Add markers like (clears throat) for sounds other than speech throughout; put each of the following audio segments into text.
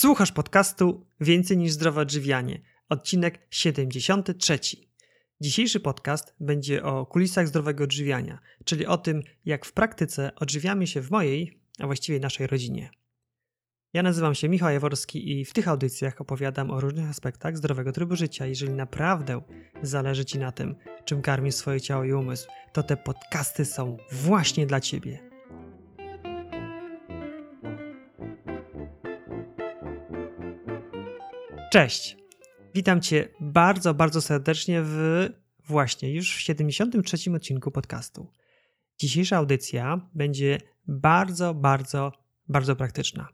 Słuchasz podcastu Więcej niż zdrowe odżywianie, odcinek 73. Dzisiejszy podcast będzie o kulisach zdrowego odżywiania, czyli o tym, jak w praktyce odżywiamy się w mojej, a właściwie naszej rodzinie. Ja nazywam się Michał Jaworski i w tych audycjach opowiadam o różnych aspektach zdrowego trybu życia. Jeżeli naprawdę zależy Ci na tym, czym karmisz swoje ciało i umysł, to te podcasty są właśnie dla Ciebie. Cześć! Witam Cię bardzo, bardzo serdecznie w właśnie już w 73 odcinku podcastu. Dzisiejsza audycja będzie bardzo, bardzo, bardzo praktyczna.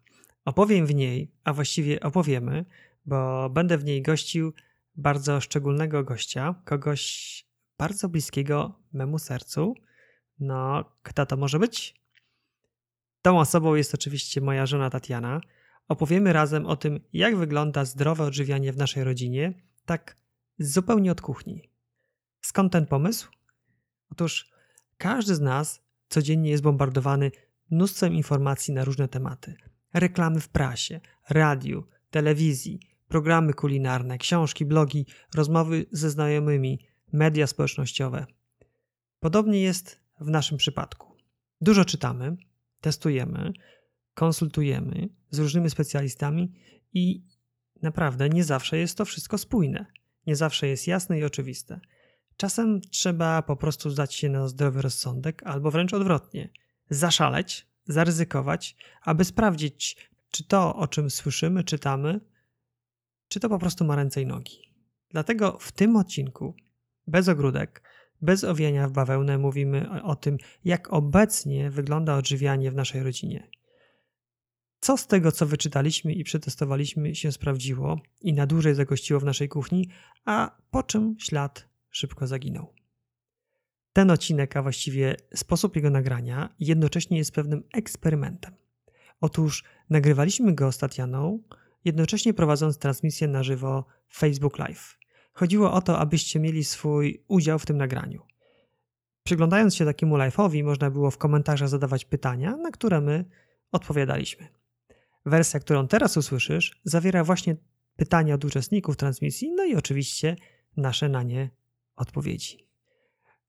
Opowiem w niej, a właściwie opowiemy, bo będę w niej gościł bardzo szczególnego gościa, kogoś bardzo bliskiego memu sercu. No, kto to może być? Tą osobą jest oczywiście moja żona Tatiana opowiemy razem o tym, jak wygląda zdrowe odżywianie w naszej rodzinie, tak zupełnie od kuchni. Skąd ten pomysł? Otóż każdy z nas codziennie jest bombardowany mnóstwem informacji na różne tematy. Reklamy w prasie, radiu, telewizji, programy kulinarne, książki, blogi, rozmowy ze znajomymi, media społecznościowe. Podobnie jest w naszym przypadku. Dużo czytamy, testujemy, konsultujemy z różnymi specjalistami i naprawdę nie zawsze jest to wszystko spójne. Nie zawsze jest jasne i oczywiste. Czasem trzeba po prostu zdać się na zdrowy rozsądek, albo wręcz odwrotnie zaszaleć, zaryzykować, aby sprawdzić, czy to, o czym słyszymy, czytamy, czy to po prostu ma ręce i nogi. Dlatego w tym odcinku, bez ogródek, bez owiania w bawełnę, mówimy o tym, jak obecnie wygląda odżywianie w naszej rodzinie co z tego, co wyczytaliśmy i przetestowaliśmy, się sprawdziło i na dłużej zagościło w naszej kuchni, a po czym ślad szybko zaginął. Ten odcinek, a właściwie sposób jego nagrania, jednocześnie jest pewnym eksperymentem. Otóż nagrywaliśmy go z Tatianą, jednocześnie prowadząc transmisję na żywo Facebook Live. Chodziło o to, abyście mieli swój udział w tym nagraniu. Przyglądając się takiemu live'owi, można było w komentarzach zadawać pytania, na które my odpowiadaliśmy. Wersja, którą teraz usłyszysz, zawiera właśnie pytania od uczestników transmisji, no i oczywiście nasze na nie odpowiedzi.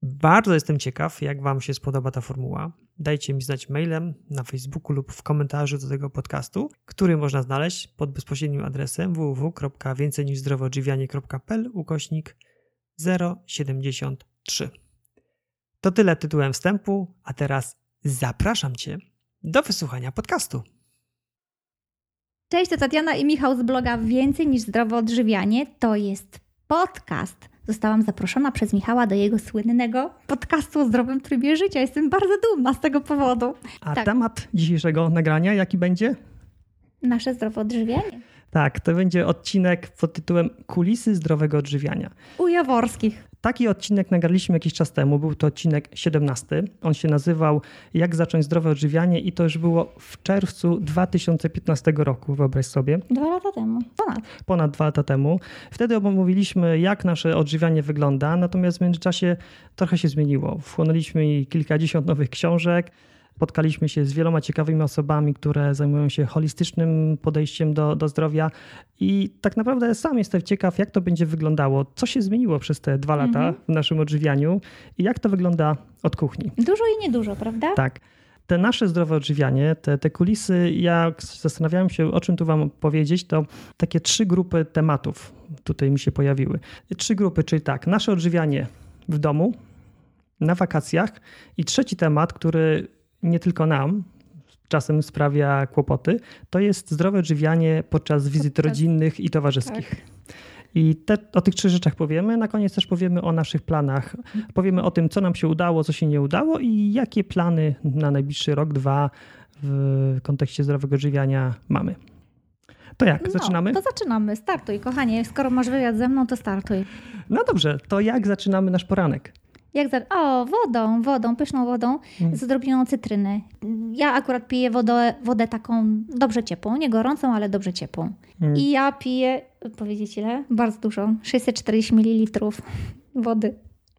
Bardzo jestem ciekaw, jak Wam się spodoba ta formuła. Dajcie mi znać mailem na Facebooku lub w komentarzu do tego podcastu, który można znaleźć pod bezpośrednim adresem www.więcejniżzdrowoodżywianie.pl ukośnik 073. To tyle tytułem wstępu, a teraz zapraszam Cię do wysłuchania podcastu. Cześć, to Tatiana i Michał z bloga Więcej niż zdrowe odżywianie. To jest podcast. Zostałam zaproszona przez Michała do jego słynnego podcastu o zdrowym trybie życia. Jestem bardzo dumna z tego powodu. A tak. temat dzisiejszego nagrania jaki będzie? Nasze zdrowe odżywianie. Tak, to będzie odcinek pod tytułem Kulisy zdrowego odżywiania. U Jaworskich. Taki odcinek nagraliśmy jakiś czas temu, był to odcinek 17. On się nazywał Jak zacząć zdrowe odżywianie i to już było w czerwcu 2015 roku, wyobraź sobie. Dwa lata temu, ponad. Ponad dwa lata temu. Wtedy omówiliśmy, jak nasze odżywianie wygląda, natomiast w międzyczasie trochę się zmieniło. Wchłonęliśmy kilkadziesiąt nowych książek, Spotkaliśmy się z wieloma ciekawymi osobami, które zajmują się holistycznym podejściem do, do zdrowia i tak naprawdę sam jestem ciekaw, jak to będzie wyglądało, co się zmieniło przez te dwa lata mhm. w naszym odżywianiu i jak to wygląda od kuchni. Dużo i niedużo, prawda? Tak. Te nasze zdrowe odżywianie, te, te kulisy, ja zastanawiałem się, o czym tu Wam powiedzieć, to takie trzy grupy tematów tutaj mi się pojawiły. Trzy grupy, czyli tak, nasze odżywianie w domu, na wakacjach i trzeci temat, który nie tylko nam czasem sprawia kłopoty, to jest zdrowe odżywianie podczas wizyt podczas... rodzinnych i towarzyskich. Tak. I te, o tych trzech rzeczach powiemy. Na koniec też powiemy o naszych planach. Powiemy o tym, co nam się udało, co się nie udało i jakie plany na najbliższy rok, dwa w kontekście zdrowego odżywiania mamy. To jak? Zaczynamy? No, to zaczynamy. Startuj, kochanie. Skoro masz wywiad ze mną, to startuj. No dobrze, to jak zaczynamy nasz poranek? Jak za... O, wodą, wodą, pyszną wodą mm. z odrobiną cytryny. Ja akurat piję wodę, wodę taką dobrze ciepłą, nie gorącą, ale dobrze ciepłą. Mm. I ja piję, powiedzieć ile? Bardzo dużo, 640 ml wody.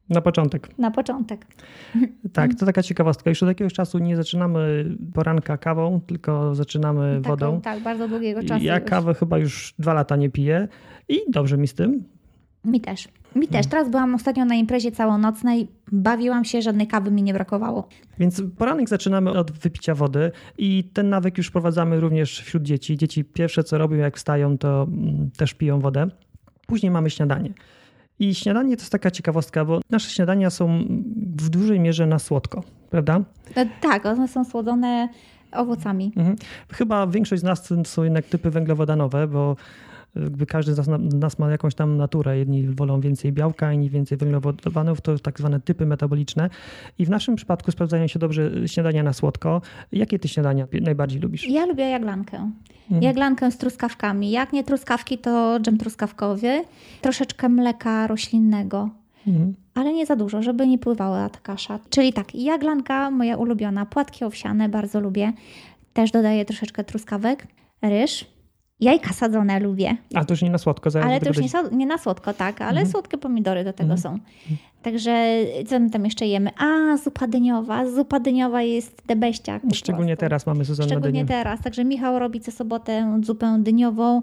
Na początek. Na początek. Tak, to (laughs) taka ciekawostka. Już od jakiegoś czasu nie zaczynamy poranka kawą, tylko zaczynamy Taką, wodą. Tak, bardzo długiego czasu. Ja już. kawę chyba już dwa lata nie piję i dobrze mi z tym. Mi też. Mi też. Teraz byłam ostatnio na imprezie całonocnej, bawiłam się, żadnej kawy mi nie brakowało. Więc poranek zaczynamy od wypicia wody i ten nawyk już wprowadzamy również wśród dzieci. Dzieci pierwsze co robią jak wstają to mm, też piją wodę. Później mamy śniadanie. I śniadanie to jest taka ciekawostka, bo nasze śniadania są w dużej mierze na słodko, prawda? E, Tak, one są słodzone owocami. Mhm. Chyba większość z nas to są jednak typy węglowodanowe, bo jakby każdy z nas, nas ma jakąś tam naturę. Jedni wolą więcej białka, inni więcej węglowodanów, to tak zwane typy metaboliczne. I w naszym przypadku sprawdzają się dobrze śniadania na słodko. Jakie ty śniadania najbardziej lubisz? Ja lubię jaglankę. Mhm. Jaglankę z truskawkami. Jak nie truskawki, to dżem truskawkowy. Troszeczkę mleka roślinnego. Mhm. Ale nie za dużo, żeby nie pływała ta kasza. Czyli tak, jaglanka moja ulubiona, płatki owsiane bardzo lubię. Też dodaję troszeczkę truskawek, ryż. Jajka sadzone lubię, A to już nie na słodko. zaraz ale to już nie, nie na słodko, tak, ale Mhm. słodkie pomidory do tego Mhm. są. Także co my tam jeszcze jemy? A, zupa dyniowa. Zupa dyniowa jest debeściak. Szczególnie teraz mamy na Szczególnie dynię. teraz. Także Michał robi co sobotę zupę dyniową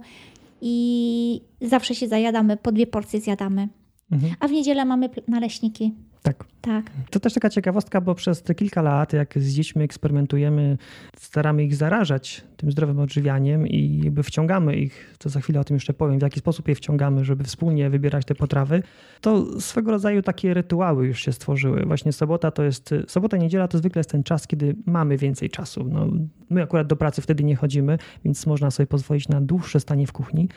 i zawsze się zajadamy, po dwie porcje zjadamy. Mhm. A w niedzielę mamy naleśniki. Tak. Tak. To też taka ciekawostka, bo przez te kilka lat, jak z dziećmi eksperymentujemy, staramy ich zarażać tym zdrowym odżywianiem i jakby wciągamy ich, to za chwilę o tym jeszcze powiem, w jaki sposób je wciągamy, żeby wspólnie wybierać te potrawy, to swego rodzaju takie rytuały już się stworzyły. Właśnie sobota to jest, sobota, niedziela to zwykle jest ten czas, kiedy mamy więcej czasu. No, my akurat do pracy wtedy nie chodzimy, więc można sobie pozwolić na dłuższe stanie w kuchni.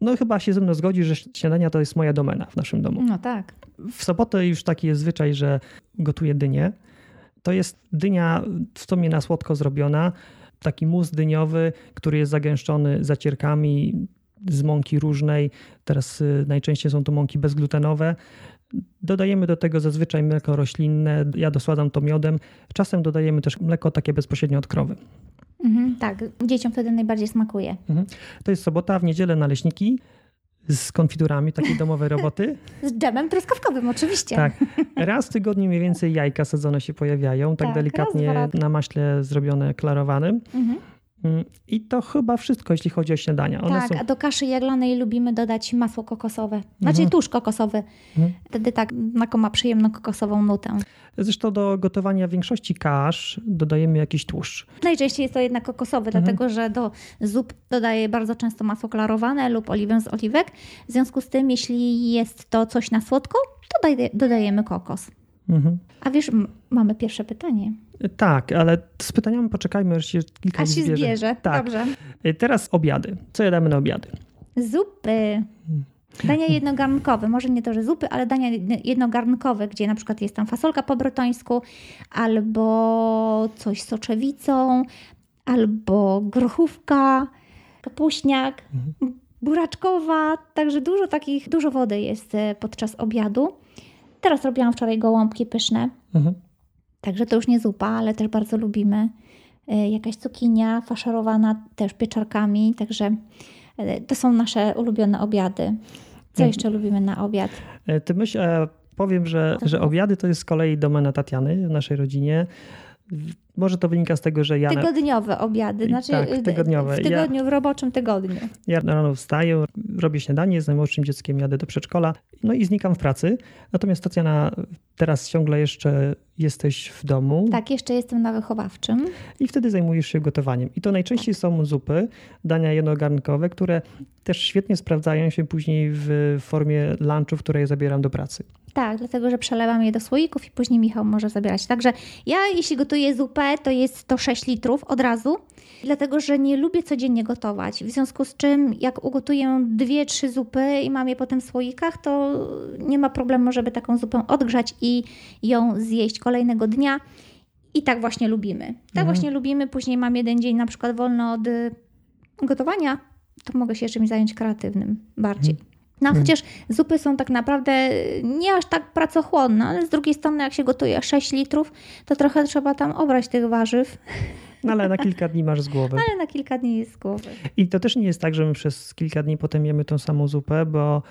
No chyba się ze mną zgodzi, że śniadania to jest moja domena w naszym domu. No tak. W sobotę już taki jest zwyczaj, że gotuję dynię. To jest dynia w sumie na słodko zrobiona. Taki mus dyniowy, który jest zagęszczony zacierkami z mąki różnej. Teraz y, najczęściej są to mąki bezglutenowe. Dodajemy do tego zazwyczaj mleko roślinne. Ja dosładam to miodem. Czasem dodajemy też mleko takie bezpośrednio od krowy. Mhm, tak. Dzieciom wtedy najbardziej smakuje. To jest sobota, w niedzielę naleśniki z konfiturami, takiej (laughs) domowej roboty. Z dżemem truskawkowym oczywiście. Tak. Raz w tygodniu mniej więcej jajka sadzone się pojawiają, tak, Tak, delikatnie raz, na maśle zrobione klarowanym. Mhm. Mm, I to chyba wszystko, jeśli chodzi o śniadania. One Tak, są... a do kaszy jaglanej lubimy dodać masło kokosowe. Znaczy Mhm. tłuszcz kokosowy. Mhm. Wtedy tak mako ma przyjemną kokosową nutę. Zresztą do gotowania większości kasz dodajemy jakiś tłuszcz. Najczęściej jest to jednak kokosowy, Mhm. dlatego że do zup dodaję bardzo często masło klarowane lub oliwę z oliwek. W związku z tym, jeśli jest to coś na słodko, to daj- dodajemy kokos. Mhm. A wiesz, mamy pierwsze pytanie. Tak, ale z pytaniami poczekajmy, aż się kilka A ich się zbierze. zbierze. Tak. Dobrze. Y, Teraz obiady. Co jadamy na obiady? Zupy. Dania jednogarnkowe, może nie to, że zupy, ale dania jednogarnkowe, gdzie na przykład jest tam fasolka po brytońsku, albo coś z soczewicą, albo grochówka, kapuśniak, buraczkowa, także dużo takich, dużo wody jest e, podczas obiadu. Teraz robiłam wczoraj gołąbki pyszne, Mhm. także to już nie zupa, ale też bardzo lubimy. E, Jakaś cukinia faszerowana też pieczarkami, także e, to są nasze ulubione obiady. Co Mhm. jeszcze lubimy na obiad? E, Ty myśl, powiem, że, że obiady to jest z kolei domena Tatiany w naszej rodzinie. Może to wynika z tego, że ja, na- Tygodniowe obiady, znaczy Tak, e, tygodniowe. w tygodniu, w roboczym tygodniu. ja rano wstaję, robię śniadanie, z najmłodszym dzieckiem jadę do przedszkola, no i znikam w pracy. Natomiast Tatiana, teraz ciągle jeszcze jesteś w domu Tak, jeszcze jestem na wychowawczym. i wtedy zajmujesz się gotowaniem. I to najczęściej są zupy, dania jednogarnkowe, które też świetnie sprawdzają się później w formie lunchów, które ja zabieram do pracy. Tak, dlatego że przelewam je do słoików i później Michał może zabierać. Także ja, jeśli gotuję zupę, to jest to 6 litrów od razu, dlatego że nie lubię codziennie gotować. W związku z czym, jak ugotuję dwie, trzy zupy i mam je potem w słoikach, to nie ma problemu, żeby taką zupę odgrzać i ją zjeść kolejnego dnia. I tak właśnie lubimy. Tak Mhm. właśnie lubimy. Później mam jeden dzień na przykład wolno od gotowania, to mogę się czymś zająć kreatywnym bardziej. No, Mhm. chociaż zupy są tak naprawdę nie aż tak pracochłonne, ale z drugiej strony, jak się gotuje 6 litrów, to trochę trzeba tam obrać tych warzyw, No ale na kilka dni masz z głowy. (laughs) ale na kilka dni jest z głowy. I to też nie jest tak, że my przez kilka dni potem jemy tą samą zupę, bo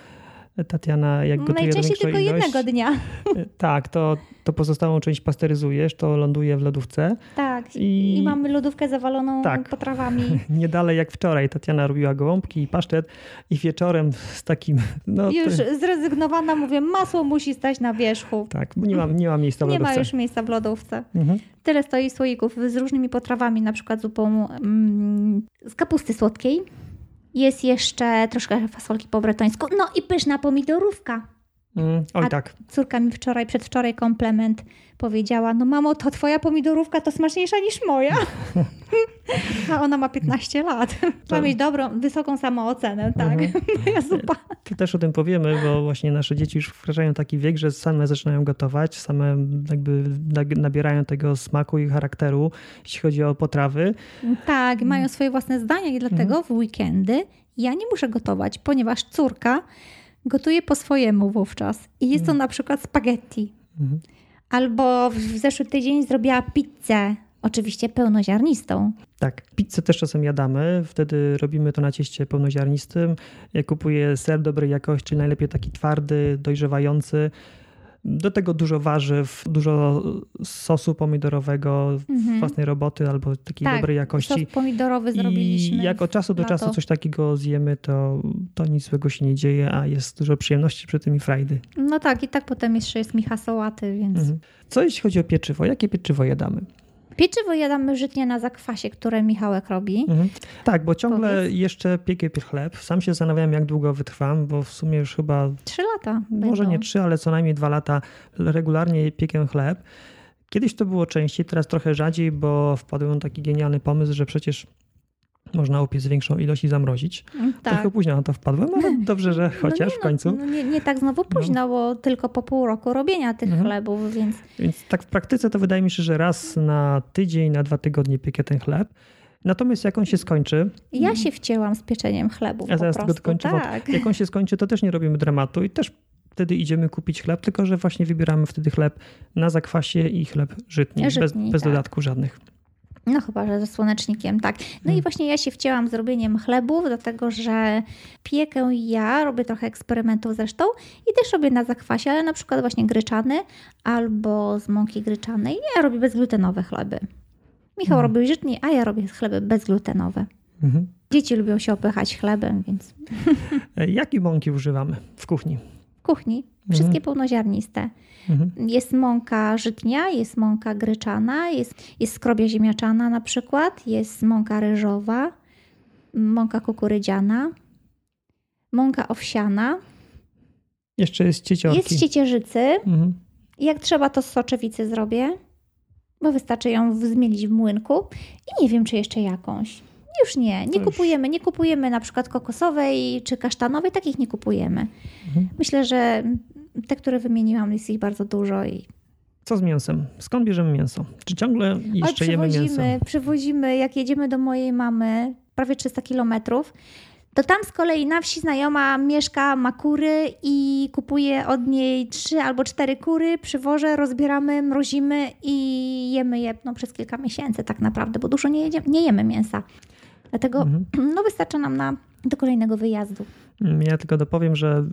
Tatiana, jak gotuje Najczęściej tylko ilość, jednego dnia. (laughs) Tak, to, to pozostałą część pasteryzujesz, to ląduje w lodówce. Tak. I- I, mamy lodówkę zawaloną Tak. potrawami. (laughs) Nie dalej jak wczoraj. Tatiana robiła gołąbki i pasztet i wieczorem z takim... No, Już to, zrezygnowana, mówię, masło musi stać na wierzchu. tak, bo nie ma, nie ma miejsca w (laughs) Nie ma lodówce. już miejsca w lodówce. Mhm. Tyle stoi słoików z różnymi potrawami, na przykład zupą mm, z kapusty słodkiej. Jest jeszcze troszkę fasolki po bretońsku. No i pyszna pomidorówka. Mm, oj A- tak. Córka mi wczoraj, przedwczoraj komplement powiedziała, no mamo, to twoja pomidorówka to smaczniejsza niż moja. (laughs) A ona ma 15 lat. (laughs) Ma mieć dobrą, wysoką samoocenę, tak. Mhm. (laughs) Moja zupa. To też o tym powiemy, bo właśnie nasze dzieci już wkraczają taki wiek, że same zaczynają gotować, same jakby nabierają tego smaku i charakteru, jeśli chodzi o potrawy. Tak, mają swoje własne zdania i dlatego w weekendy ja nie muszę gotować, ponieważ córka gotuje po swojemu wówczas. I jest to na przykład spaghetti. Mhm. Albo w zeszły tydzień zrobiła pizzę, oczywiście pełnoziarnistą. Tak, pizzę też czasem jadamy, wtedy robimy to na cieście pełnoziarnistym. Ja kupuję ser dobrej jakości, najlepiej taki twardy, dojrzewający. Do tego dużo warzyw, dużo sosu pomidorowego Mhm. własnej roboty albo takiej Tak, dobrej Sos jakości. pomidorowy zrobiliśmy. I jak od czasu do lato. czasu coś takiego zjemy, to, to nic złego się nie dzieje, a jest dużo przyjemności przy tym i frajdy. No tak, i tak potem jeszcze jest micha sałaty, więc... Mhm. Co jeśli chodzi o pieczywo? Jakie pieczywo jadamy? Pieczywo jadamy żytnie na zakwasie, które Michałek robi. Mhm. Tak, bo ciągle Powiedz. jeszcze piekę chleb. Sam się zastanawiam, jak długo wytrwam, bo w sumie już chyba, Trzy lata może będą. nie trzy, ale co najmniej dwa lata regularnie piekę chleb. Kiedyś to było częściej, teraz trochę rzadziej, bo wpadłem na taki genialny pomysł, że przecież można upiec większą ilość i zamrozić. Mm, Tak. Trochę późno na to wpadłem, ale (laughs) dobrze, że chociaż no nie, w końcu. No, no nie, nie tak znowu późno, bo tylko po pół roku robienia tych Mhm. chlebów, więc Więc tak w praktyce to wydaje mi się, że raz na tydzień, na dwa tygodnie piekę ten chleb. Natomiast jak on się skończy, ja się wcięłam z pieczeniem chlebów Ja zaraz tego prostu. dokończę, bo tak. jak on się skończy, to też nie robimy dramatu i też wtedy idziemy kupić chleb, tylko że właśnie wybieramy wtedy chleb na zakwasie i chleb żytni, Żytni, bez, bez tak. dodatku żadnych. No chyba, że ze słonecznikiem, tak. No Hmm. i właśnie ja się wcięłam z robieniem chlebów, dlatego że piekę ja, robię trochę eksperymentów zresztą i też robię na zakwasie, ale na przykład właśnie gryczany albo z mąki gryczanej. Ja robię bezglutenowe chleby. Michał Hmm. robił żytni, a ja robię chleby bezglutenowe. Mhm. Dzieci lubią się opychać chlebem, więc (laughs) E, Jakie mąki używamy w kuchni? W kuchni wszystkie pełnoziarniste. Mhm. Jest mąka żytnia, jest mąka gryczana, jest, jest skrobia ziemniaczana na przykład, jest mąka ryżowa, mąka kukurydziana, mąka owsiana, Jeszcze jest cieciorki. jest ciecierzycy. Mhm. Jak trzeba, to z soczewicy zrobię, bo wystarczy ją zmielić w młynku. I nie wiem, czy jeszcze jakąś. Już nie, nie kupujemy. Nie kupujemy na przykład kokosowej czy kasztanowej, takich nie kupujemy. Mhm. Myślę, że te, które wymieniłam, jest ich bardzo dużo i Co z mięsem? Skąd bierzemy mięso? Czy ciągle jeszcze Oj, jemy mięso? przywozimy, jak jedziemy do mojej mamy, prawie 300 kilometrów, to tam z kolei na wsi znajoma mieszka, ma kury i kupuje od niej trzy albo cztery kury, przywożę, rozbieramy, mrozimy i jemy je no, przez kilka miesięcy tak naprawdę, bo dużo nie, jedziemy, nie jemy mięsa. Dlatego Mhm. (clears throat) no, wystarcza nam na, do kolejnego wyjazdu. Mm, Ja tylko dopowiem, że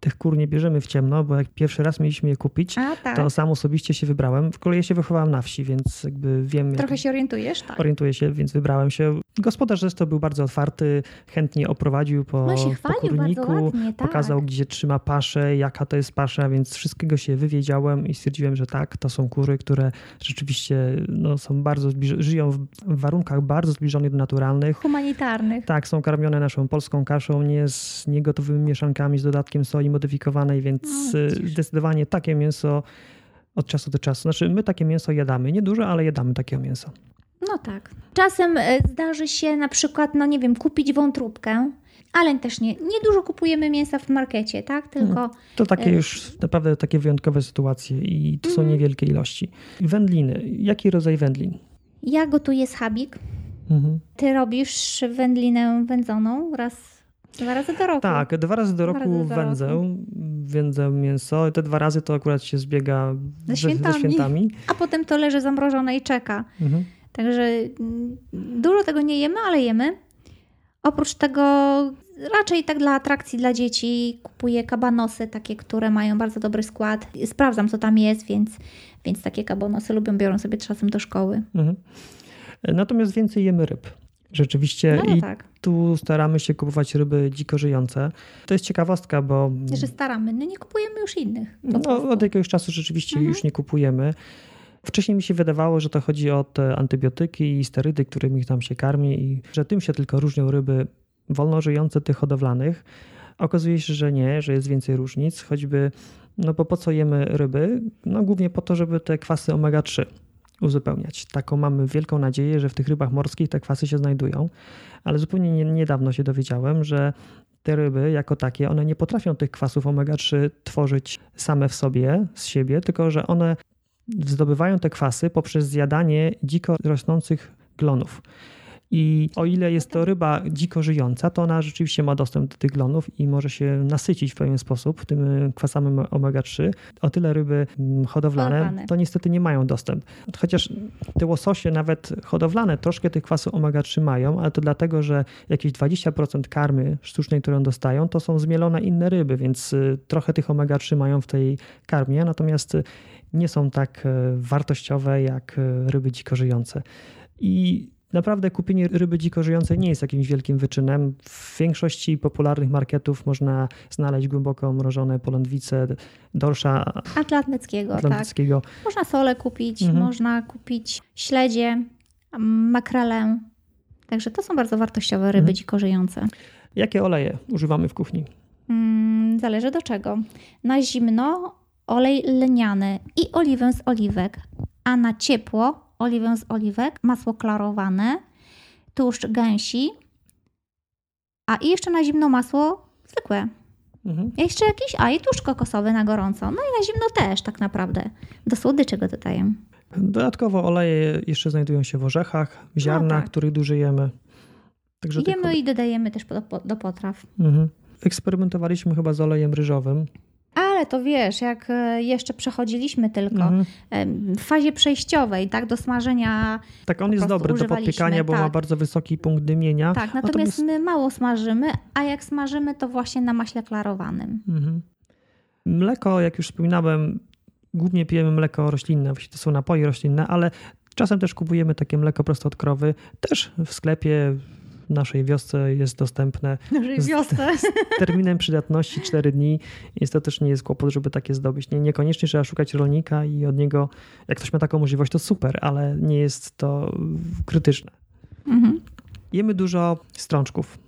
tych kur nie bierzemy w ciemno, bo jak pierwszy raz mieliśmy je kupić, A tak, to sam osobiście się wybrałem. W kolei ja się wychowałem na wsi, więc jakby wiem, jak trochę się orientujesz? Tak. orientuję się, więc wybrałem się. Gospodarz zresztą był bardzo otwarty, chętnie oprowadził po, No się po kurniku, ładnie, tak. pokazał, gdzie trzyma paszę, jaka to jest pasza, więc wszystkiego się wywiedziałem i stwierdziłem, że tak, to są kury, które rzeczywiście no, są bardzo żyją w warunkach bardzo zbliżonych do naturalnych. Humanitarnych. Tak, są karmione naszą polską kaszą, nie z niegotowymi mieszankami, z dodatkiem soi modyfikowanej, więc No, y, zdecydowanie takie mięso od czasu do czasu. Znaczy, my takie mięso jadamy. Nie dużo, ale jadamy takiego mięsa. No tak. Czasem e, zdarzy się na przykład, no nie wiem, kupić wątróbkę, ale też nie, nie dużo kupujemy mięsa w markecie, tak? Tylko To takie Y. już naprawdę takie wyjątkowe sytuacje i to Mhm. są niewielkie ilości. Wędliny. Jaki rodzaj wędlin? ja gotuję schabik, Mhm. ty robisz wędlinę wędzoną raz, dwa razy do roku. Tak, dwa razy do Dwa roku razy do wędzę, wędzę mięso. Te dwa razy to akurat się zbiega Ze ze świętami. ze świętami. A potem to leży zamrożone i czeka. Mhm. Także mm, dużo tego nie jemy, ale jemy. Oprócz tego raczej tak dla atrakcji dla dzieci kupuję kabanosy, takie, które mają bardzo dobry skład. Sprawdzam, co tam jest, więc, więc takie kabanosy lubią, biorą sobie czasem do szkoły. Mhm. Natomiast więcej jemy ryb. Rzeczywiście no, no i tak. tu staramy się kupować ryby dziko żyjące. To jest ciekawostka, bo... Że staramy, no nie kupujemy już innych. No, od jakiegoś czasu rzeczywiście mhm. już nie kupujemy. Wcześniej mi się wydawało, że to chodzi o te antybiotyki i sterydy, którymi tam się karmi i że tym się tylko różnią ryby wolno żyjące tych hodowlanych. Okazuje się, że nie, że jest więcej różnic, choćby, no bo po co jemy ryby? No głównie po to, żeby te kwasy omega-3 uzupełniać. Taką mamy wielką nadzieję, że w tych rybach morskich te kwasy się znajdują, ale zupełnie niedawno się dowiedziałem, że te ryby jako takie, one nie potrafią tych kwasów omega-3 tworzyć same w sobie, z siebie, tylko że one zdobywają te kwasy poprzez zjadanie dziko rosnących glonów. I o ile jest to ryba dziko żyjąca, to ona rzeczywiście ma dostęp do tych glonów i może się nasycić w pewien sposób tym kwasami omega-3. O tyle ryby mm, hodowlane to niestety nie mają dostęp. Chociaż te łososie, nawet hodowlane, troszkę tych kwasów omega-3 mają, ale to dlatego, że jakieś 20% karmy sztucznej, którą dostają, to są zmielone inne ryby, więc y, trochę tych omega-3 mają w tej karmie, natomiast y, nie są tak y, wartościowe jak ryby dziko żyjące. I Naprawdę kupienie ryby dziko żyjącej nie jest jakimś wielkim wyczynem. W większości popularnych marketów można znaleźć głęboko mrożone polędwice, dorsza atlantyckiego. atlantyckiego. Tak. Można sole kupić, mhm. można kupić śledzie, makrelę. Także to są bardzo wartościowe ryby mhm. dziko żyjące. Jakie oleje używamy w kuchni? Hmm, zależy do czego. Na zimno olej lniany i oliwę z oliwek, a na ciepło oliwę z oliwek, masło klarowane, tłuszcz gęsi, a i jeszcze na zimno masło zwykłe. Mhm. Jeszcze jakiś, a i tłuszcz kokosowy na gorąco. No i na zimno też tak naprawdę. Do słodyczy go dodaję. Dodatkowo oleje jeszcze znajdują się w orzechach, w ziarnach, no tak. których dużo jemy. Także Jemy tylko... i dodajemy też do, do potraw. Mhm. Eksperymentowaliśmy chyba z olejem ryżowym. Ale to wiesz, jak e, jeszcze przechodziliśmy tylko mhm. w fazie przejściowej, tak, do smażenia. Tak, on jest dobry do podpiekania, bo tak. ma bardzo wysoki punkt dymienia. Tak, natomiast, natomiast my mało smażymy, a jak smażymy, to właśnie na maśle klarowanym. Mhm. Mleko, jak już wspominałem, głównie pijemy mleko roślinne, to są napoje roślinne, ale czasem też kupujemy takie mleko prosto od krowy, też w sklepie naszej wiosce jest dostępne. Naszej wiosce. Z, z terminem przydatności 4 dni. Jest to też nie jest kłopot, żeby takie zdobyć. Nie, niekoniecznie trzeba szukać rolnika i od niego, jak ktoś ma taką możliwość, to super, ale nie jest to krytyczne. Mhm. Jemy dużo strączków.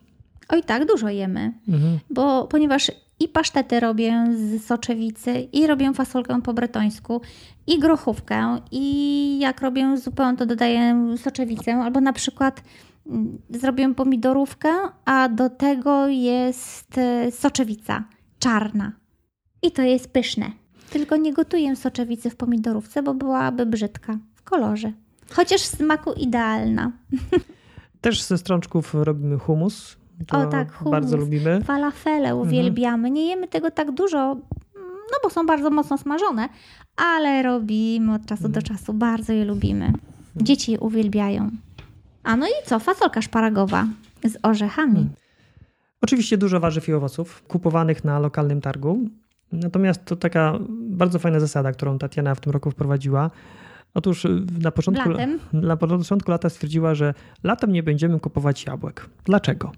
Oj tak, dużo jemy. Mhm. Bo ponieważ i pasztety robię z soczewicy, i robię fasolkę po bretońsku, i grochówkę, i jak robię zupę, to dodaję soczewicę, albo na przykład zrobiłem pomidorówkę, a do tego jest e, soczewica czarna. I to jest pyszne. Tylko nie gotuję soczewicy w pomidorówce, bo byłaby brzydka w kolorze. Chociaż w smaku idealna. (laughs) Też ze strączków robimy humus. O tak, humus. Bardzo lubimy. Falafele mhm. uwielbiamy. Nie jemy tego tak dużo, no bo są bardzo mocno smażone, ale robimy od czasu do mhm. czasu. Bardzo je lubimy. Dzieci je uwielbiają. A no i co? Fasolka szparagowa z orzechami. Hmm. Oczywiście dużo warzyw i owoców kupowanych na lokalnym targu. Natomiast to taka bardzo fajna zasada, którą Tatiana w tym roku wprowadziła. Otóż na początku, latem. na początku lata stwierdziła, że latem nie będziemy kupować jabłek. Dlaczego?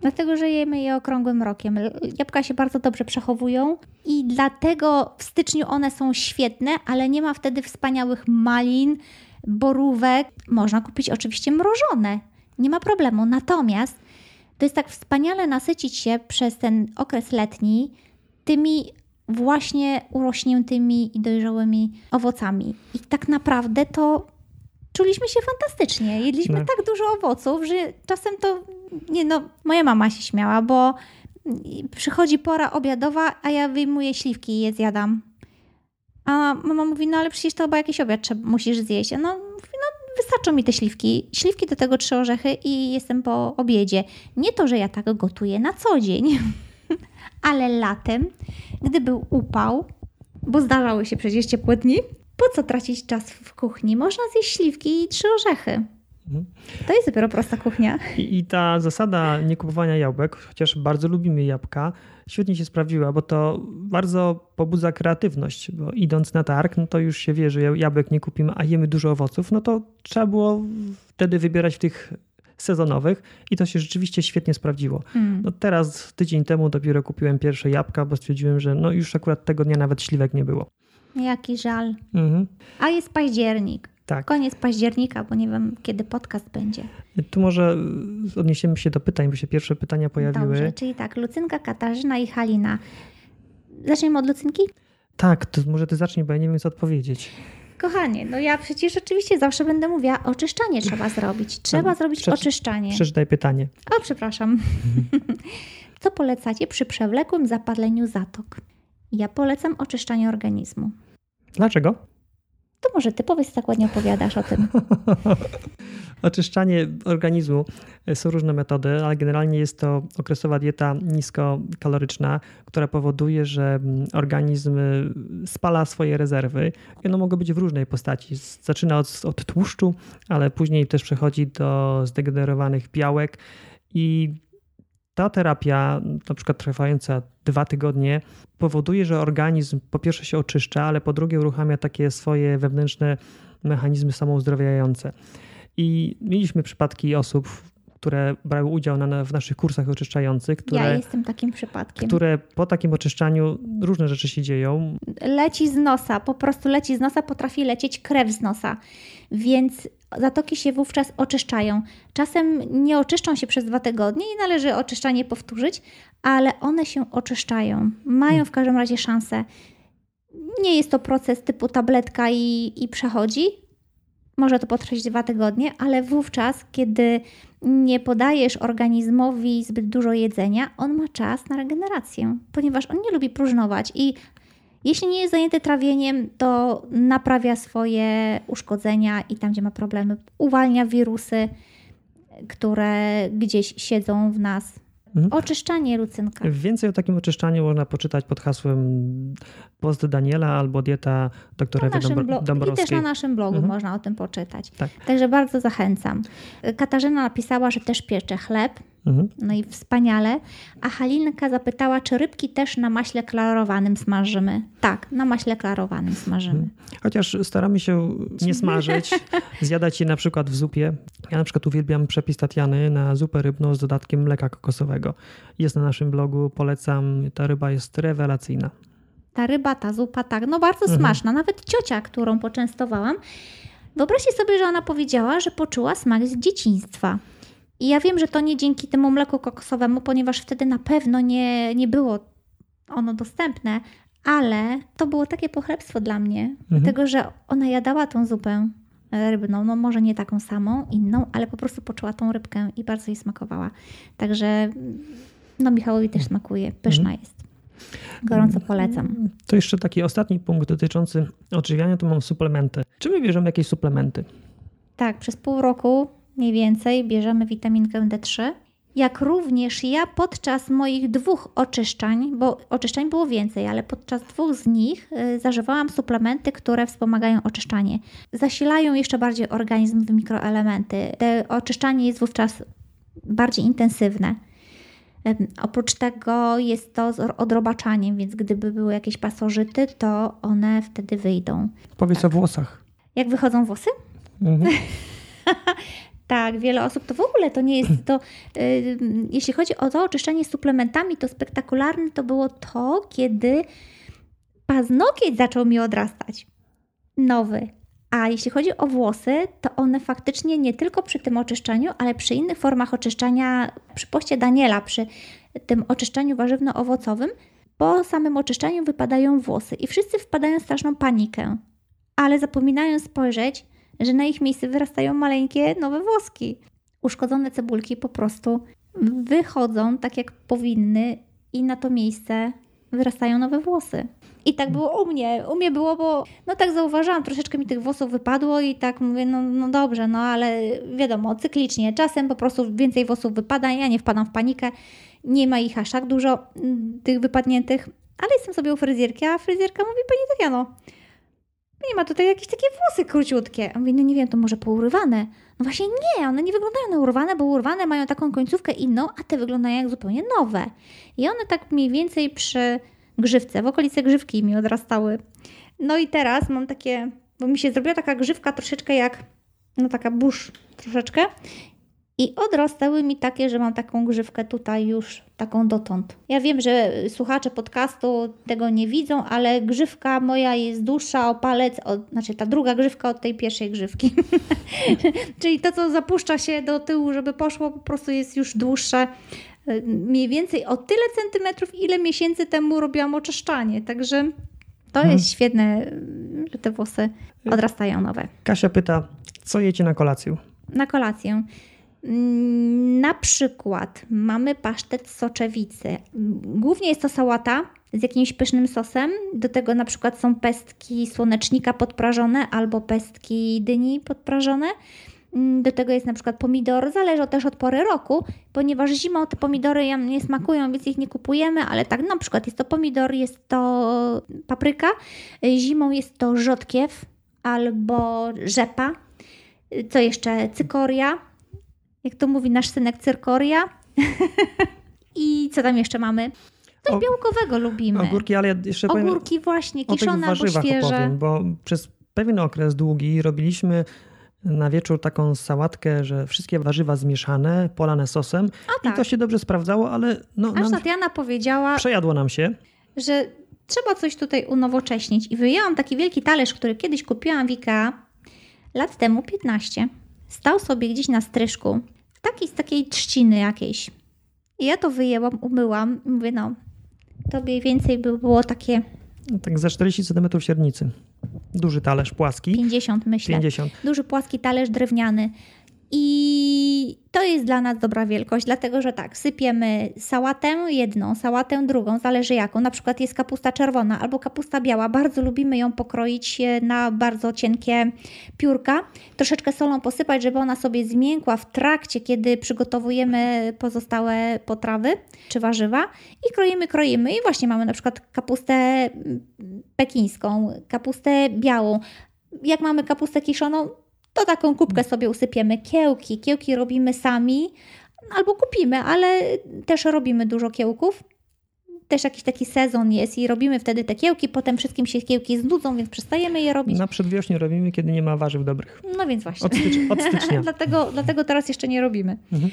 Dlatego, że jemy je okrągłym rokiem. Jabłka się bardzo dobrze przechowują i dlatego w styczniu one są świetne, ale nie ma wtedy wspaniałych malin, borówek. Można kupić oczywiście mrożone, nie ma problemu. Natomiast to jest tak wspaniale nasycić się przez ten okres letni tymi właśnie urośniętymi i dojrzałymi owocami. I tak naprawdę to czuliśmy się fantastycznie. Jedliśmy no. tak dużo owoców, że czasem to, nie no, moja mama się śmiała, bo przychodzi pora obiadowa, a ja wyjmuję śliwki i je zjadam. A mama mówi, no ale przecież to chyba jakiś obiad trzeba, musisz zjeść. No, mówi, no wystarczą mi te śliwki. Śliwki do tego trzy orzechy i jestem po obiedzie. Nie to, że ja tak gotuję na co dzień, (laughs) ale latem, gdy był upał, bo zdarzały się przecież ciepłe dni, po co tracić czas w kuchni? Można zjeść śliwki i trzy orzechy. Mhm. To jest dopiero prosta kuchnia. I, I, ta zasada nie kupowania jabłek, chociaż bardzo lubimy jabłka, świetnie się sprawdziła, bo to bardzo pobudza kreatywność, bo idąc na targ, no to już się wie, że jabłek nie kupimy, a jemy dużo owoców, no to trzeba było wtedy wybierać w tych sezonowych i to się rzeczywiście świetnie sprawdziło. Mm. No teraz, tydzień temu dopiero kupiłem pierwsze jabłka, bo stwierdziłem, że no już akurat tego dnia nawet śliwek nie było. Jaki żal. Mhm. A jest październik. Tak. Koniec października, bo nie wiem, kiedy podcast będzie. Tu może odniesiemy się do pytań, bo się pierwsze pytania pojawiły. Dobrze, czyli tak, Lucynka, Katarzyna i Halina. Zaczniemy od Lucynki? Tak, to może ty zacznij, bo ja nie wiem, co odpowiedzieć. Kochanie, no ja przecież oczywiście zawsze będę mówiła, oczyszczanie trzeba zrobić. Trzeba no, zrobić oczyszczanie. Przeczytaj pytanie. O, przepraszam. (laughs) Co polecacie przy przewlekłym zapaleniu zatok? Ja polecam oczyszczanie organizmu. Dlaczego? To może ty powiedz, tak ładnie opowiadasz o tym. (laughs) Oczyszczanie organizmu. Są różne metody, ale generalnie jest to okresowa dieta niskokaloryczna, która powoduje, że organizm spala swoje rezerwy. I one mogą być w różnej postaci. Zaczyna od, od tłuszczu, ale później też przechodzi do zdegenerowanych białek i ta terapia, na przykład trwająca dwa tygodnie, powoduje, że organizm po pierwsze się oczyszcza, ale po drugie uruchamia takie swoje wewnętrzne mechanizmy samouzdrawiające. I mieliśmy przypadki osób, które brały udział na, w naszych kursach oczyszczających. Które, ja jestem takim przypadkiem. Które po takim oczyszczaniu różne rzeczy się dzieją. Leci z nosa, po prostu leci z nosa, potrafi lecieć krew z nosa. Więc zatoki się wówczas oczyszczają. Czasem nie oczyszczą się przez dwa tygodnie i należy oczyszczanie powtórzyć, ale one się oczyszczają. Mają hmm. w każdym razie szansę. Nie jest to proces typu tabletka i, i przechodzi. Może to potrwać dwa tygodnie, ale wówczas, kiedy nie podajesz organizmowi zbyt dużo jedzenia, on ma czas na regenerację, ponieważ on nie lubi próżnować i jeśli nie jest zajęty trawieniem, to naprawia swoje uszkodzenia i tam, gdzie ma problemy, uwalnia wirusy, które gdzieś siedzą w nas. Mhm. Oczyszczanie lucynka. Więcej o takim oczyszczaniu można poczytać pod hasłem post Daniela albo dieta doktora Ewy Dąbrowskiej. I też na naszym blogu mhm. można o tym poczytać. Tak. Także bardzo zachęcam. Katarzyna napisała, że też piecze chleb. Mhm. No i wspaniale. A Halinka zapytała, czy rybki też na maśle klarowanym smażymy. Tak, na maśle klarowanym smażymy. Mhm. Chociaż staramy się nie smażyć, (laughs) zjadać je na przykład w zupie. Ja na przykład uwielbiam przepis Tatiany na zupę rybną z dodatkiem mleka kokosowego. Jest na naszym blogu, polecam. Ta ryba jest rewelacyjna. Ta ryba, ta zupa, tak, no bardzo mhm. smaczna. Nawet ciocia, którą poczęstowałam, wyobraźcie sobie, że ona powiedziała, że poczuła smak z dzieciństwa. I ja wiem, że to nie dzięki temu mleku kokosowemu, ponieważ wtedy na pewno nie, nie było ono dostępne, ale to było takie pochlebstwo dla mnie, mhm. dlatego że ona jadała tą zupę rybną, no może nie taką samą, inną, ale po prostu poczuła tą rybkę i bardzo jej smakowała. Także no Michałowi też smakuje, pyszna mhm. jest. Gorąco polecam. To jeszcze taki ostatni punkt dotyczący odżywiania, to mam suplementy. Czy my bierzemy jakieś suplementy? Tak, przez pół roku mniej więcej bierzemy witaminkę D3. Jak również ja podczas moich dwóch oczyszczań, bo oczyszczań było więcej, ale podczas dwóch z nich y, zażywałam suplementy, które wspomagają oczyszczanie. Zasilają jeszcze bardziej organizm w mikroelementy. Te oczyszczanie jest wówczas bardziej intensywne. Oprócz tego jest to z odrobaczaniem, więc gdyby były jakieś pasożyty, to one wtedy wyjdą. Powiedz tak. o włosach. Jak wychodzą włosy? Mhm. (laughs) tak, wiele osób to w ogóle to nie jest to. Y, (laughs) jeśli chodzi o to oczyszczenie suplementami, to spektakularne to było to, kiedy paznokieć zaczął mi odrastać. Nowy. A jeśli chodzi o włosy, to one faktycznie nie tylko przy tym oczyszczaniu, ale przy innych formach oczyszczania, przy poście Daniela, przy tym oczyszczaniu warzywno-owocowym, po samym oczyszczaniu wypadają włosy i wszyscy wpadają w straszną panikę, ale zapominają spojrzeć, że na ich miejsce wyrastają maleńkie nowe włoski. Uszkodzone cebulki po prostu wychodzą tak jak powinny i na to miejsce wyrastają nowe włosy. I tak było u mnie. U mnie było, bo no tak zauważyłam, troszeczkę mi tych włosów wypadło i tak mówię, no, no dobrze, no ale wiadomo, cyklicznie. Czasem po prostu więcej włosów wypada, ja nie wpadam w panikę. Nie ma ich aż tak dużo, mm, tych wypadniętych, ale jestem sobie u fryzjerki, a fryzjerka mówi, Pani Tatiano, nie ma tutaj jakieś takie włosy króciutkie. A mówię, no nie wiem, to może pourywane. No właśnie nie, one nie wyglądają na urwane, bo urwane mają taką końcówkę inną, a te wyglądają jak zupełnie nowe. I one tak mniej więcej przy grzywce, w okolicy grzywki mi odrastały. No i teraz mam takie, bo mi się zrobiła taka grzywka troszeczkę jak, no taka burz troszeczkę. I odrastały mi takie, że mam taką grzywkę tutaj już, taką dotąd. Ja wiem, że słuchacze podcastu tego nie widzą, ale grzywka moja jest dłuższa o palec, od, znaczy ta druga grzywka od tej pierwszej grzywki. (laughs) Czyli to, co zapuszcza się do tyłu, żeby poszło, po prostu jest już dłuższe. Mniej więcej o tyle centymetrów, ile miesięcy temu robiłam oczyszczanie. Także to hmm. jest świetne, że te włosy odrastają nowe. Kasia pyta, co jecie na kolację? Na kolację. Na przykład mamy pasztet soczewicy. Głównie jest to sałata z jakimś pysznym sosem. Do tego na przykład są pestki słonecznika podprażone albo pestki dyni podprażone. Do tego jest na przykład pomidor, zależy też od pory roku, ponieważ zimą te pomidory nie smakują, więc ich nie kupujemy, ale tak na przykład jest to pomidor, jest to papryka, zimą jest to rzodkiew albo rzepa, co jeszcze cykoria, jak to mówi nasz synek, cyrkoria. (laughs) I co tam jeszcze mamy? Coś białkowego lubimy. Ogórki, ale ja jeszcze Ogórki powiem, właśnie, kiszone albo świeże. Opowiem, bo przez pewien okres długi robiliśmy na wieczór taką sałatkę, że wszystkie warzywa zmieszane, polane sosem tak. i to się dobrze sprawdzało, ale no, Aż Tatiana powiedziała, przejadło nam się, że trzeba coś tutaj unowocześnić i wyjęłam taki wielki talerz, który kiedyś kupiłam w IKEA lat temu 15. Stał sobie gdzieś na stryżku, taki z takiej trzciny jakiejś. I ja to wyjęłam, umyłam i mówię, no, to mniej więcej by było takie... No tak za 40 cm średnicy. Duży talerz płaski. 50 myślę. 50. Duży płaski talerz drewniany. I to jest dla nas dobra wielkość, dlatego że tak, sypiemy sałatę jedną, sałatę drugą, zależy jaką. Na przykład jest kapusta czerwona albo kapusta biała. Bardzo lubimy ją pokroić na bardzo cienkie piórka. Troszeczkę solą posypać, żeby ona sobie zmiękła w trakcie, kiedy przygotowujemy pozostałe potrawy czy warzywa. I kroimy, kroimy. I właśnie mamy na przykład kapustę pekińską, kapustę białą. Jak mamy kapustę kiszoną, to taką kubkę sobie usypiemy. Kiełki. Kiełki robimy sami albo kupimy, ale też robimy dużo kiełków. Też jakiś taki sezon jest i robimy wtedy te kiełki, potem wszystkim się kiełki znudzą, więc przestajemy je robić. Na przedwiośnie robimy, kiedy nie ma warzyw dobrych. No więc właśnie. Od, stycz od stycznia. (laughs) dlatego, dlatego teraz jeszcze nie robimy. Mhm.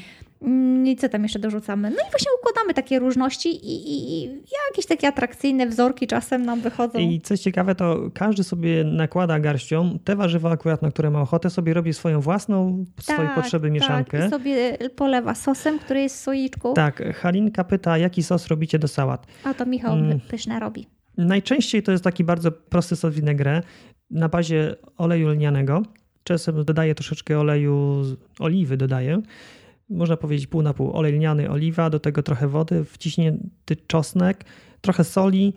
I co tam jeszcze dorzucamy? No i właśnie układamy takie różności i, i, i, jakieś takie atrakcyjne wzorki czasem nam wychodzą. I coś ciekawe, to każdy sobie nakłada garścią te warzywa akurat, na które ma ochotę, sobie robi swoją własną, tak, swoje potrzeby mieszankę. Tak, i sobie polewa sosem, który jest w słoiczku. Tak, Halinka pyta, jaki sos robicie do sałat? A to Michał hmm. pyszne robi. Najczęściej to jest taki bardzo prosty sos vinaigrette na bazie oleju lnianego. Czasem dodaję troszeczkę oleju, oliwy dodaję można powiedzieć pół na pół. Olej lniany, oliwa, do tego trochę wody, wciśnięty czosnek, trochę soli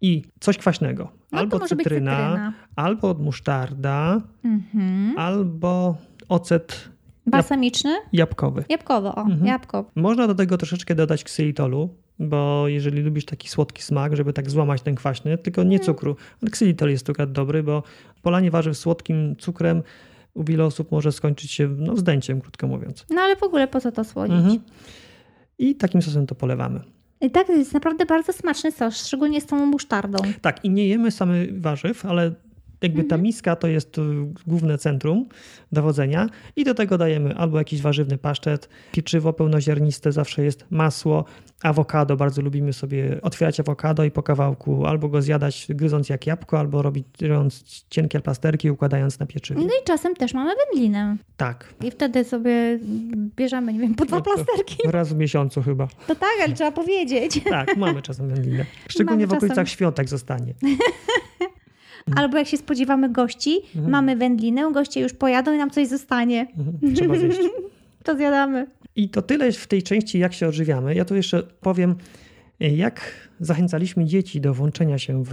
i coś kwaśnego. No albo cytryna, cytryna, albo musztarda, mhm. albo ocet balsamiczny? Jabłkowy. Jabłkowy, o, mhm. jabłko. Można do tego troszeczkę dodać ksylitolu, bo jeżeli lubisz taki słodki smak, żeby tak złamać ten kwaśny, tylko nie mhm. cukru. Ale ksylitol jest akurat dobry, bo polanie warzyw słodkim cukrem u wielu osób może skończyć się no, zdęciem, krótko mówiąc. No ale w ogóle po co to słodzić? Mhm. I takim sosem to polewamy. I tak, to jest naprawdę bardzo smaczny sos, szczególnie z tą musztardą. Tak, i nie jemy samych warzyw, ale jakby ta mhm. miska to jest główne centrum dowodzenia i do tego dajemy albo jakiś warzywny pasztet, pieczywo pełnoziarniste, zawsze jest masło, awokado, bardzo lubimy sobie otwierać awokado i po kawałku albo go zjadać gryząc jak jabłko, albo robić cienkie plasterki układając na pieczywie. No i czasem też mamy wędlinę. Tak. I wtedy sobie bierzemy, nie wiem, po dwa no plasterki. (laughs) Raz w miesiącu chyba. To tak, ale trzeba powiedzieć. Tak, mamy czasem wędlinę. (laughs) Szczególnie mamy w okolicach czasem... świątek zostanie. (laughs) Mhm. Albo jak się spodziewamy gości, mhm. mamy wędlinę, goście już pojadą i nam coś zostanie. Mhm. Trzeba (laughs) zjeść. to zjadamy. I to tyle w tej części, jak się odżywiamy. Ja tu jeszcze powiem, jak zachęcaliśmy dzieci do włączenia się w,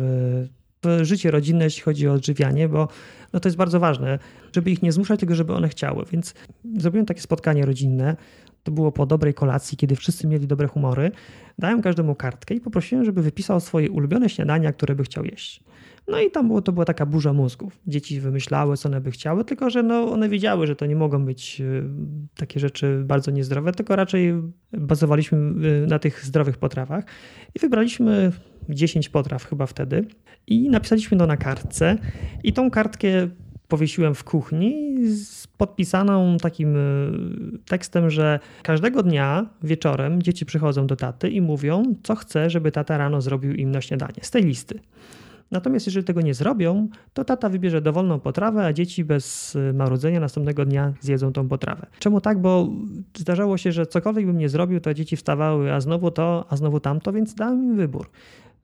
w życie rodzinne, jeśli chodzi o odżywianie, bo no to jest bardzo ważne, żeby ich nie zmuszać, tylko żeby one chciały. Więc zrobiłem takie spotkanie rodzinne. To było po dobrej kolacji, kiedy wszyscy mieli dobre humory, dałem każdemu kartkę i poprosiłem, żeby wypisał swoje ulubione śniadania, które by chciał jeść. No i tam było, to była taka burza mózgów. Dzieci wymyślały, co one by chciały, tylko że no, one wiedziały, że to nie mogą być y, takie rzeczy bardzo niezdrowe, tylko raczej bazowaliśmy y, na tych zdrowych potrawach i wybraliśmy 10 potraw chyba wtedy i napisaliśmy to na kartce i tą kartkę powiesiłem w kuchni z podpisaną takim y, tekstem, że każdego dnia wieczorem dzieci przychodzą do taty i mówią, co chce, żeby tata rano zrobił im na śniadanie z tej listy. Natomiast jeżeli tego nie zrobią, to tata wybierze dowolną potrawę, a dzieci bez y, marudzenia następnego dnia zjedzą tą potrawę. Czemu tak? Bo zdarzało się, że cokolwiek bym nie zrobił, to dzieci wstawały, a znowu to, a znowu tamto, więc dałem im wybór.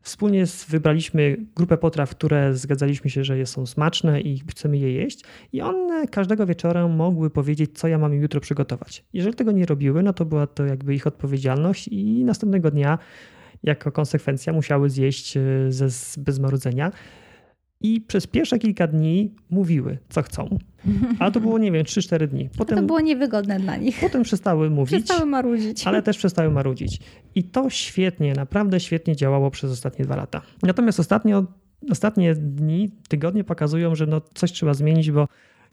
Wspólnie wybraliśmy grupę potraw, które zgadzaliśmy się, że są smaczne i chcemy je jeść, i one każdego wieczora mogły powiedzieć, co ja mam jutro przygotować. Jeżeli tego nie robiły, no to była to jakby ich odpowiedzialność, i następnego dnia jako konsekwencja musiały zjeść e, ze, bez marudzenia. I przez pierwsze kilka dni mówiły, co chcą. Ale to było, nie wiem, 3-4 dni. Potem, to było niewygodne dla nich. Potem przestały mówić. Przestały marudzić. Ale też przestały marudzić. I to świetnie, naprawdę świetnie działało przez ostatnie dwa lata. Natomiast ostatnio, ostatnie dni, tygodnie pokazują, że no coś trzeba zmienić, bo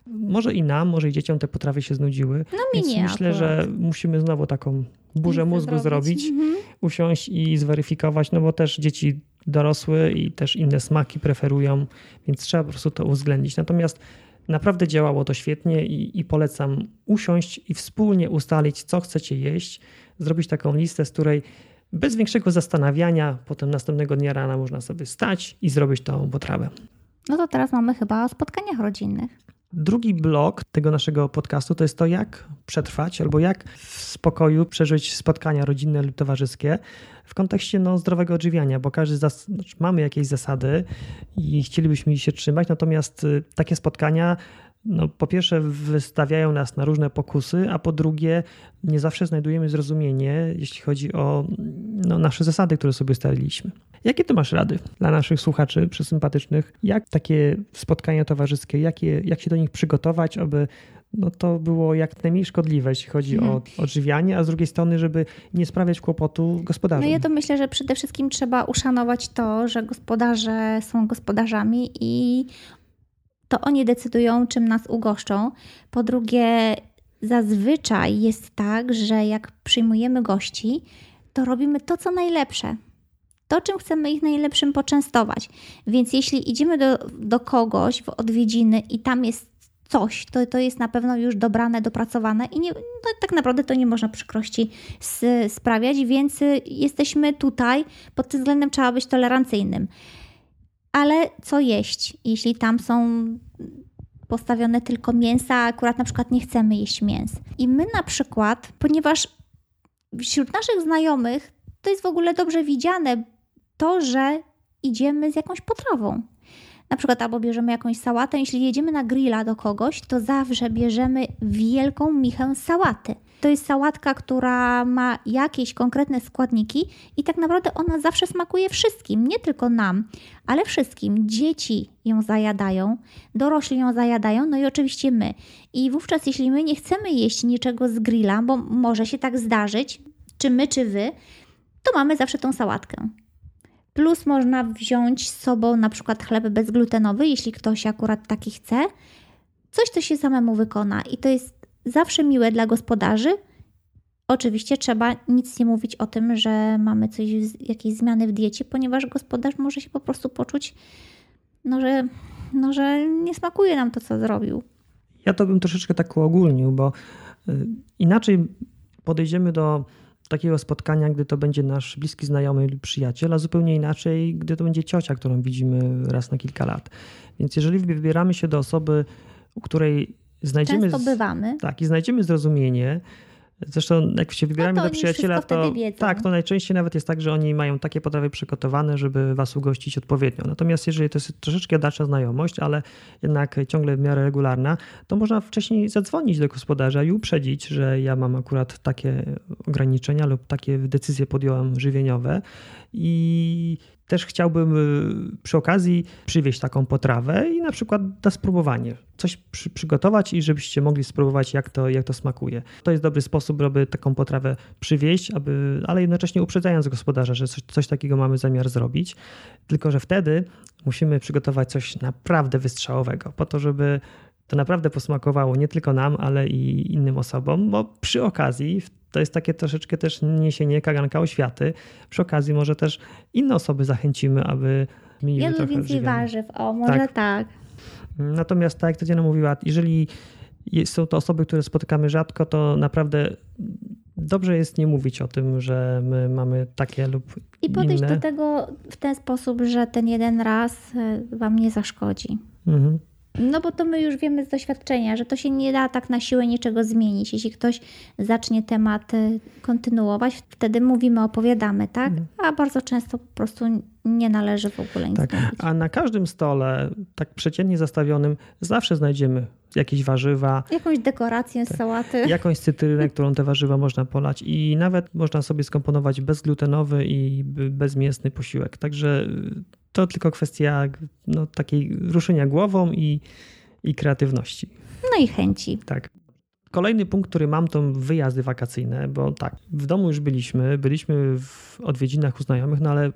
może i nam, może i dzieciom te potrawy się znudziły. No mi Więc myślę, akurat. że musimy znowu taką burzę mózgu zrobić, mhm. usiąść i zweryfikować, no bo też dzieci dorosłe i też inne smaki preferują, więc trzeba po prostu to uwzględnić. Natomiast naprawdę działało to świetnie i, i polecam usiąść i wspólnie ustalić, co chcecie jeść, zrobić taką listę, z której bez większego zastanawiania, potem następnego dnia rana można sobie stać i zrobić tą potrawę. No to teraz mamy chyba o spotkaniach rodzinnych. Drugi blok tego naszego podcastu to jest to, jak przetrwać albo jak w spokoju przeżyć spotkania rodzinne lub towarzyskie w kontekście no, zdrowego odżywiania, bo każdy zas- znaczy mamy jakieś zasady i chcielibyśmy się trzymać, natomiast y, takie spotkania no, po pierwsze wystawiają nas na różne pokusy, a po drugie nie zawsze znajdujemy zrozumienie, jeśli chodzi o no, nasze zasady, które sobie ustaliliśmy. Jakie ty masz rady dla naszych słuchaczy przysympatycznych? Jak takie spotkania towarzyskie, jak, je, jak się do nich przygotować, aby no to było jak najmniej szkodliwe, jeśli chodzi hmm. o mhm. odżywianie, a z drugiej strony, żeby nie sprawiać kłopotu gospodarzom. No ja to myślę, że przede wszystkim trzeba uszanować to, że gospodarze są gospodarzami i to oni decydują, czym nas ugoszczą. Po drugie, zazwyczaj jest tak, że jak przyjmujemy gości, to robimy to, co najlepsze. To, czym chcemy ich najlepszym poczęstować. Więc jeśli idziemy do, do kogoś w odwiedziny i tam jest coś, to, to jest na pewno już dobrane, dopracowane i nie, no, tak naprawdę to nie można przykrości sprawiać, więc jesteśmy tutaj, pod tym względem trzeba być tolerancyjnym. Ale co jeść, jeśli tam są postawione tylko mięsa, a akurat na przykład nie chcemy jeść mięs. I my na przykład, ponieważ wśród naszych znajomych to jest w ogóle dobrze widziane to, że idziemy z jakąś potrawą. Na przykład albo bierzemy jakąś sałatę. Jeśli jedziemy na grilla do kogoś, to zawsze bierzemy wielką michę sałaty. To jest sałatka, która ma jakieś konkretne składniki i tak naprawdę ona zawsze smakuje wszystkim, nie tylko nam, ale wszystkim. Dzieci ją zajadają, dorośli ją zajadają, no i oczywiście my. I wówczas, jeśli my nie chcemy jeść niczego z grilla, bo może się tak zdarzyć, czy my, czy wy, to mamy zawsze tą sałatkę. Plus można wziąć z sobą na przykład chleb bezglutenowy, jeśli ktoś akurat taki chce. Coś, co się samemu wykona i to jest zawsze miłe dla gospodarzy. Oczywiście trzeba nic nie mówić o tym, że mamy coś, jakieś zmiany w diecie, ponieważ gospodarz może się po prostu poczuć, no że, no, że nie smakuje nam to, co zrobił. Ja to bym troszeczkę tak uogólnił, bo y, inaczej podejdziemy do takiego spotkania, gdy to będzie nasz bliski znajomy lub przyjaciel, a zupełnie inaczej, gdy to będzie ciocia, którą widzimy raz na kilka lat. Więc jeżeli wybieramy się do osoby, u której znajdziemy. Często bywamy. Tak, i znajdziemy zrozumienie, Zresztą jak się wybieramy no do przyjaciela, to tak, to najczęściej nawet jest tak, że oni mają takie potrawy przygotowane, żeby was ugościć odpowiednio. Natomiast jeżeli to jest troszeczkę dalsza znajomość, ale jednak ciągle w miarę regularna, to można wcześniej zadzwonić do gospodarza i uprzedzić, że ja mam akurat takie ograniczenia lub takie decyzje podjąłem żywieniowe i też chciałbym y, przy okazji przywieźć taką potrawę i na przykład na spróbowanie. Coś przy, przygotować i żebyście mogli spróbować, jak to, jak to smakuje. To jest dobry sposób, żeby taką potrawę przywieźć, aby, ale jednocześnie uprzedzając gospodarza, że coś, coś takiego mamy zamiar zrobić. Tylko, że wtedy musimy przygotować coś naprawdę wystrzałowego, po to, żeby to naprawdę posmakowało nie tylko nam, ale i innym osobom, bo przy okazji to jest takie troszeczkę też niesienie kaganka oświaty. Przy okazji może też inne osoby zachęcimy, aby mieli Jadły trochę więcej warzyw, o może tak. tak. Natomiast tak jak Tatiana mówiła, jeżeli są to osoby, które spotykamy rzadko, to naprawdę dobrze jest nie mówić o tym, że my mamy takie lub I podejść inne. do tego w ten sposób, że ten jeden raz e, wam nie zaszkodzi. Mhm. No bo to my już wiemy z doświadczenia, że to się nie da tak na siłę niczego zmienić. Jeśli ktoś zacznie temat y, kontynuować, wtedy mówimy, opowiadamy, tak? Mhm. A bardzo często po prostu nie należy w ogóle nic tak. Mówić. A na każdym stole, tak przeciętnie zastawionym, zawsze znajdziemy jakieś warzywa. Jakąś dekorację z tak, sałaty. (laughs) Jakąś cytrynę, którą te warzywa można polać i nawet można sobie skomponować bezglutenowy i bezmięsny posiłek. Także to tylko kwestia no, takiej ruszenia głową i, i kreatywności. No i chęci. Tak. Kolejny punkt, który mam, to wyjazdy wakacyjne, bo tak, w domu już byliśmy, byliśmy w odwiedzinach u znajomych, no ale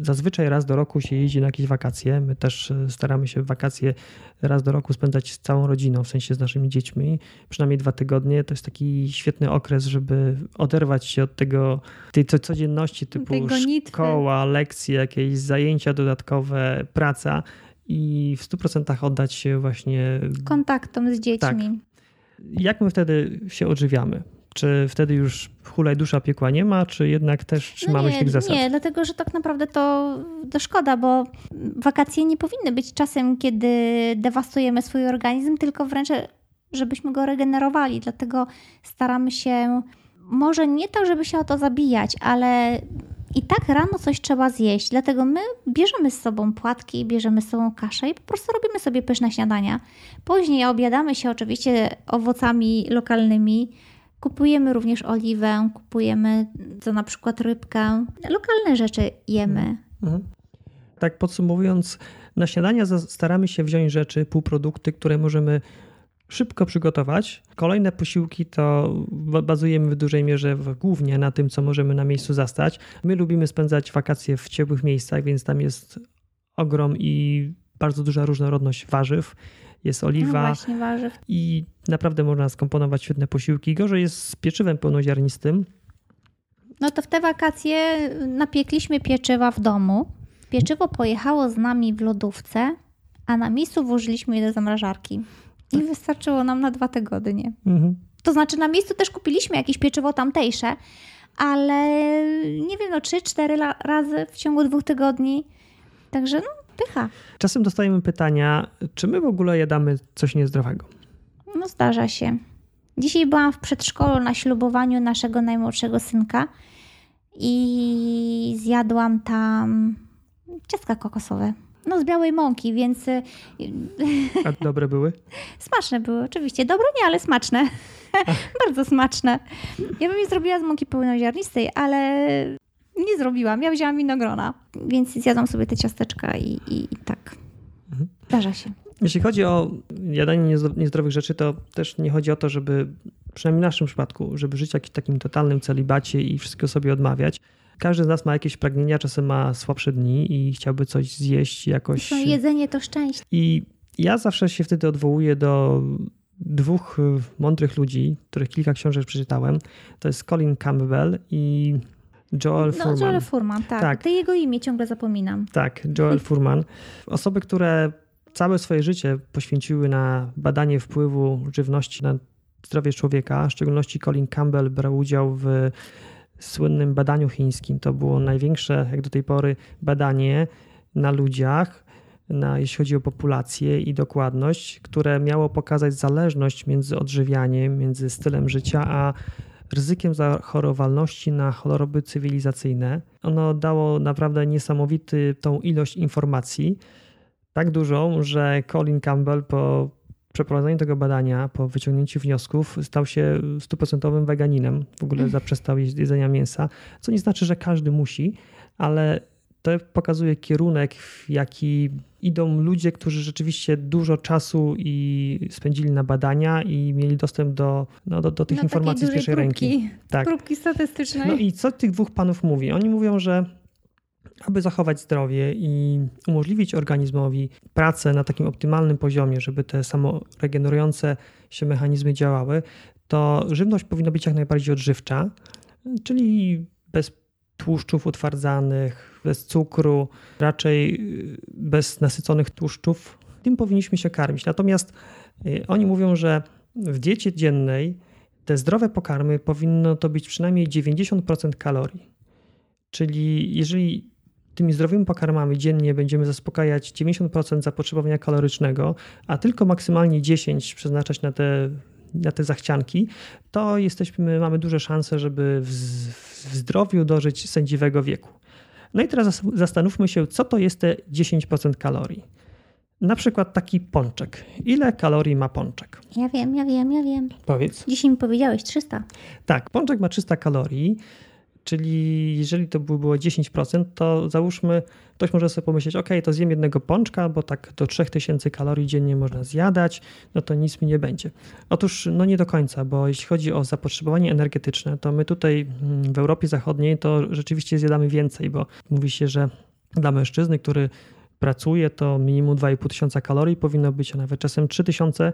Zazwyczaj raz do roku się jeździ na jakieś wakacje. My też e, staramy się wakacje raz do roku spędzać z całą rodziną, w sensie z naszymi dziećmi. Przynajmniej dwa tygodnie. To jest taki świetny okres, żeby oderwać się od tego, tej codzienności typu szkoła, lekcje, jakieś zajęcia dodatkowe, praca i w 100% oddać się właśnie kontaktom z dziećmi. Tak. Jak my wtedy się odżywiamy? Czy wtedy już hulaj dusza piekła nie ma, czy jednak też trzymamy no nie, się tych zasad? Nie, dlatego że tak naprawdę to, to szkoda, bo wakacje nie powinny być czasem, kiedy dewastujemy swój organizm, tylko wręcz żebyśmy go regenerowali. Dlatego staramy się, może nie tak, żeby się o to zabijać, ale i tak rano coś trzeba zjeść. Dlatego my bierzemy z sobą płatki, bierzemy z sobą kaszę i po prostu robimy sobie pyszne śniadania. Później obiadamy się oczywiście owocami lokalnymi Kupujemy również oliwę, kupujemy co na przykład rybkę. Lokalne rzeczy jemy. Mhm. Tak podsumowując, na śniadania staramy się wziąć rzeczy, półprodukty, które możemy szybko przygotować. Kolejne posiłki to bazujemy w dużej mierze głównie na tym, co możemy na miejscu zastać. My lubimy spędzać wakacje w ciepłych miejscach, więc tam jest ogrom i bardzo duża różnorodność warzyw jest oliwa. No właśnie. I naprawdę można skomponować świetne posiłki. Gorzej jest z pieczywem pełnoziarnistym. No to w te wakacje napiekliśmy pieczywa w domu. Pieczywo pojechało z nami w lodówce, a na miejscu włożyliśmy je do zamrażarki. I tak. wystarczyło nam na dwa tygodnie. Mhm. To znaczy na miejscu też kupiliśmy jakieś pieczywo tamtejsze, ale nie wiem, no 3-4 razy w ciągu dwóch tygodni. Także no, pycha. Czasem dostajemy pytania, czy my w ogóle jadamy coś niezdrowego? No zdarza się. Dzisiaj byłam w przedszkolu na ślubowaniu naszego najmłodszego synka i zjadłam tam ciastka kokosowe. No z białej mąki, więc... Y, A dobre były? (laughs) Smaczne były, oczywiście. Dobre nie, ale smaczne. (laughs) Bardzo smaczne. Ja bym je zrobiła z mąki pełnoziarnistej, ale nie zrobiłam. Ja wzięłam winogrona, więc zjadłam sobie te ciasteczka i, i, i tak. Mhm. Zdarza się. Jeśli chodzi o jadanie niezdrowych rzeczy, to też nie chodzi o to, żeby, przynajmniej w naszym przypadku, żeby żyć w jakimś takim totalnym celibacie i wszystko sobie odmawiać. Każdy z nas ma jakieś pragnienia, czasem ma słabsze dni i chciałby coś zjeść jakoś. No, jedzenie to szczęście. I ja zawsze się wtedy odwołuję do dwóch mądrych ludzi, których kilka książek przeczytałem. To jest Colin Campbell i Joel no, Furman. Joel Furman, tak. tak. To jego imię ciągle zapominam. Tak, Joel (laughs) Furman. Osoby, które całe swoje życie poświęciły na badanie wpływu żywności na zdrowie człowieka, w szczególności Colin Campbell brał udział w słynnym badaniu chińskim. To było największe jak do tej pory badanie na ludziach, na, jeśli chodzi o populację i dokładność, które miało pokazać zależność między odżywianiem, między stylem życia, a ryzykiem zachorowalności na choroby cywilizacyjne. Ono dało naprawdę niesamowity tą ilość informacji, tak dużą, że Colin Campbell po przeprowadzeniu tego badania, po wyciągnięciu wniosków, stał się stuprocentowym weganinem. W ogóle mm. zaprzestał jedzenia mięsa, co nie znaczy, że każdy musi, ale to pokazuje kierunek, w jaki idą ludzie, którzy rzeczywiście dużo czasu i spędzili na badania i mieli dostęp do, no, do, do tych No, informacji z pierwszej dużej ręki. próbki, Tak. próbki statystycznej. No i co tych dwóch panów mówi? Oni mówią, że aby zachować zdrowie i umożliwić organizmowi pracę na takim optymalnym poziomie, żeby te samoregenerujące się mechanizmy działały, to żywność powinna być jak najbardziej odżywcza, czyli bez tłuszczów utwardzanych, bez cukru, raczej y, bez nasyconych tłuszczów. Tym powinniśmy się karmić. Natomiast y, oni mówią, że w diecie dziennej te zdrowe pokarmy powinno to być przynajmniej 90% kalorii. Czyli jeżeli tymi zdrowymi pokarmami dziennie będziemy zaspokajać 90% zapotrzebowania kalorycznego, a tylko maksymalnie 10 przeznaczać na te, na te zachcianki, to jesteśmy, mamy duże szanse, żeby w, w zdrowiu dożyć sędziwego wieku. No i teraz zas- zastanówmy się, co to jest te 10% kalorii. Na przykład taki pączek. Ile kalorii ma pączek? Ja wiem, ja wiem, ja wiem. Powiedz. Dzisiaj mi powiedziałeś 300. Tak, pączek ma 300 kalorii, czyli jeżeli to by było 10%, to załóżmy, ktoś może sobie pomyśleć, ok, to zjem jednego pączka, bo tak do 3000 kalorii dziennie można zjadać, no to nic mi nie będzie. Otóż no nie do końca, bo jeśli chodzi o zapotrzebowanie energetyczne, to my tutaj mm, w Europie Zachodniej to rzeczywiście zjadamy więcej, bo mówi się, że dla mężczyzny, który pracuje, to minimum 2,5 tysiąca kalorii powinno być, a nawet czasem 3000.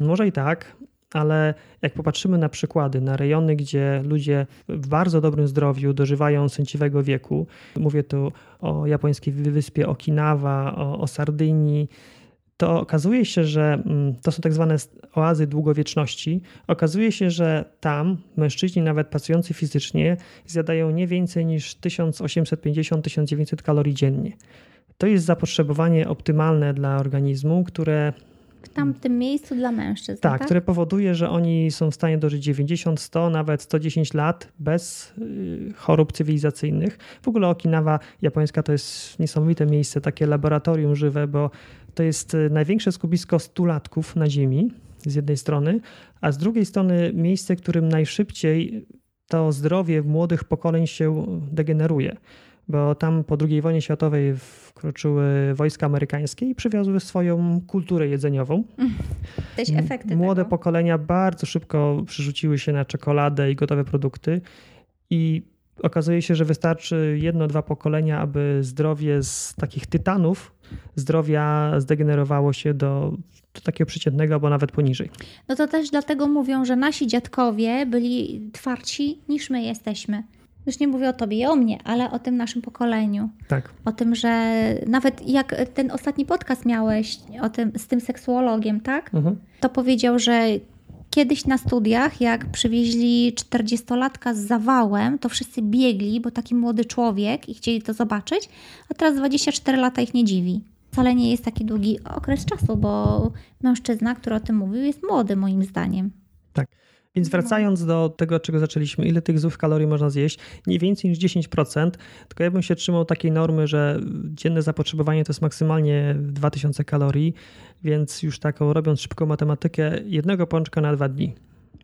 Może i tak, ale jak popatrzymy na przykłady, na rejony, gdzie ludzie w bardzo dobrym zdrowiu dożywają sędziwego wieku, mówię tu o japońskiej wyspie Okinawa, o, o Sardynii, to okazuje się, że mm, to są tak zwane oazy długowieczności. Okazuje się, że tam mężczyźni, nawet pracujący fizycznie, zjadają nie więcej niż 1850-1900 kalorii dziennie. To jest zapotrzebowanie optymalne dla organizmu, które W tamtym miejscu dla mężczyzn. tak, Tak, które powoduje, że oni są w stanie dożyć 90, 100, nawet 110 lat bez y, chorób cywilizacyjnych. W ogóle Okinawa japońska to jest niesamowite miejsce, takie laboratorium żywe, bo to jest y, największe skupisko stulatków na Ziemi z jednej strony, a z drugiej strony miejsce, którym najszybciej to zdrowie młodych pokoleń się degeneruje. Bo tam po II wojnie światowej wkroczyły wojska amerykańskie i przywiozły swoją kulturę jedzeniową. (laughs) Też efekty Młode tego. pokolenia bardzo szybko przerzuciły się na czekoladę i gotowe produkty i okazuje się, że wystarczy jedno, dwa pokolenia, aby zdrowie z takich tytanów zdrowia zdegenerowało się do, do takiego przeciętnego, albo nawet poniżej. No to też dlatego mówią, że nasi dziadkowie byli twardsi niż my jesteśmy. Już nie mówię o tobie i o mnie, ale o tym naszym pokoleniu. Tak. O tym, że nawet jak ten ostatni podcast miałeś o tym, z tym seksuologiem, tak? Mhm. To powiedział, że kiedyś na studiach, jak przywieźli 40-latka z zawałem, to wszyscy biegli, bo taki młody człowiek i chcieli to zobaczyć, a teraz 24 lata ich nie dziwi. Wcale nie jest taki długi okres czasu, bo mężczyzna, który o tym mówił, jest młody moim zdaniem. Tak. Więc wracając do tego, od czego zaczęliśmy, ile tych złych kalorii można zjeść? Nie więcej niż 10%, tylko ja bym się trzymał takiej normy, że dzienne zapotrzebowanie to jest maksymalnie 2000 kalorii, więc już taką robiąc szybką matematykę, jednego pączka na dwa dni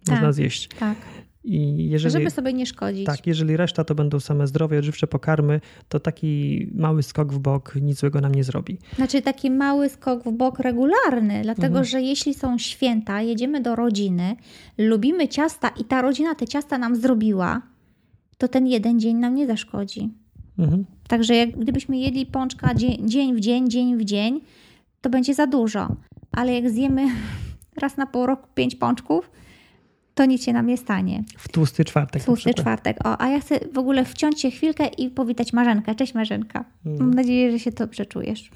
można Tak. zjeść. Tak. I jeżeli, Żeby sobie nie szkodzić. tak, jeżeli reszta to będą same zdrowe, odżywcze pokarmy, to taki mały skok w bok nic złego nam nie zrobi. Znaczy taki mały skok w bok regularny, dlatego Mhm. że jeśli są święta, jedziemy do rodziny, lubimy ciasta i ta rodzina te ciasta nam zrobiła, to ten jeden dzień nam nie zaszkodzi. Mhm. Także jak gdybyśmy jedli pączka dzień, dzień w dzień, dzień w dzień, to będzie za dużo. Ale jak zjemy (laughs) raz na pół roku pięć pączków, to nic się nam nie stanie. W tłusty czwartek. na Tłusty czwartek. O, a ja chcę w ogóle wciąć się chwilkę i powitać Marzenkę. Cześć Marzenka. Mhm. Mam nadzieję, że się dobrze czujesz.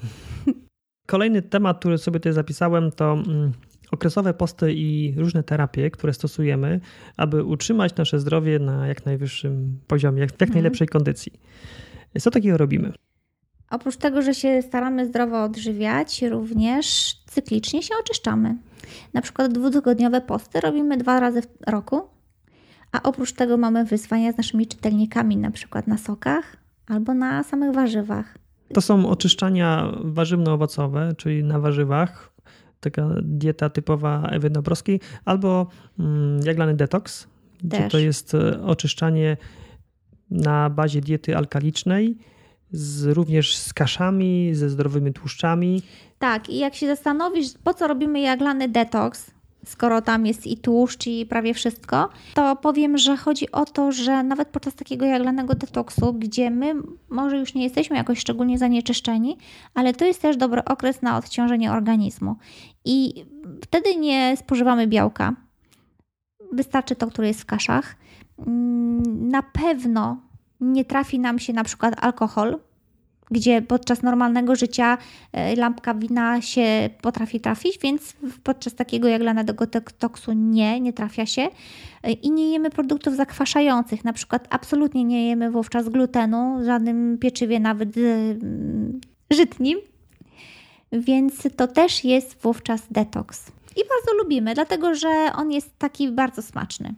(laughs) Kolejny temat, który sobie tutaj zapisałem, to mm, okresowe posty i różne terapie, które stosujemy, aby utrzymać nasze zdrowie na jak najwyższym poziomie, jak- w jak Mhm. najlepszej kondycji. Co takiego robimy? Oprócz tego, że się staramy zdrowo odżywiać, również cyklicznie się oczyszczamy. Na przykład dwutygodniowe posty robimy dwa razy w roku, a oprócz tego mamy wyzwania z naszymi czytelnikami, na przykład na sokach albo na samych warzywach. To są oczyszczania warzywno-owocowe, czyli na warzywach, taka dieta typowa Ewy Dobrowskiej, albo mm, jaglany detoks, gdzie Też. to jest e, oczyszczanie na bazie diety alkalicznej z, również z kaszami, ze zdrowymi tłuszczami. Tak, i jak się zastanowisz, po co robimy jaglany detoks, skoro tam jest i tłuszcz, i prawie wszystko, to powiem, że chodzi o to, że nawet podczas takiego jaglanego detoksu, gdzie my może już nie jesteśmy jakoś szczególnie zanieczyszczeni, ale to jest też dobry okres na odciążenie organizmu. I wtedy nie spożywamy białka. Wystarczy to, które jest w kaszach. Mm, na pewno nie trafi nam się na przykład alkohol, gdzie podczas normalnego życia e, lampka wina się potrafi trafić, więc podczas takiego jaglanego detoksu nie, nie trafia się. E, I nie jemy produktów zakwaszających, na przykład absolutnie nie jemy wówczas glutenu, żadnym pieczywie, nawet mm, żytnim, więc to też jest wówczas detoks. I bardzo lubimy, dlatego że on jest taki bardzo smaczny.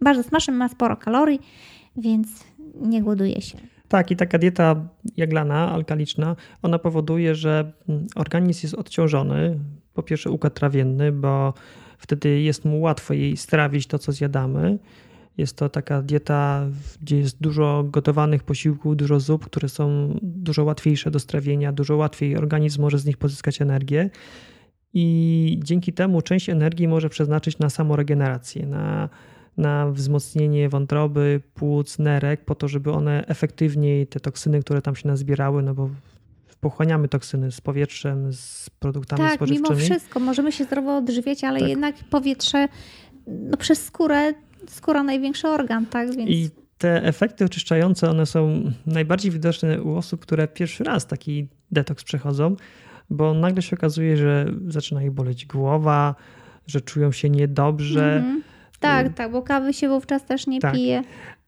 Bardzo smaczny, ma sporo kalorii, więc nie głoduje się. Tak, i taka dieta jaglana, alkaliczna, ona powoduje, że organizm jest odciążony. Po pierwsze układ trawienny, bo wtedy jest mu łatwo jej strawić to, co zjadamy. Jest to taka dieta, gdzie jest dużo gotowanych posiłków, dużo zup, które są dużo łatwiejsze do strawienia, dużo łatwiej organizm może z nich pozyskać energię. I dzięki temu część energii może przeznaczyć na samoregenerację, na na wzmocnienie wątroby, płuc, nerek, po to, żeby one efektywniej, te toksyny, które tam się nazbierały, no bo pochłaniamy toksyny z powietrzem, z produktami tak, spożywczymi. Tak, mimo wszystko. Możemy się zdrowo odżywiać, ale tak. jednak powietrze no, przez skórę, skóra największy organ, tak? Więc... I te efekty oczyszczające, one są najbardziej widoczne u osób, które pierwszy raz taki detoks przechodzą, bo nagle się okazuje, że zaczyna ich boleć głowa, że czują się niedobrze. Mm -hmm tak, tak, bo kawy się wówczas też nie tak. pije.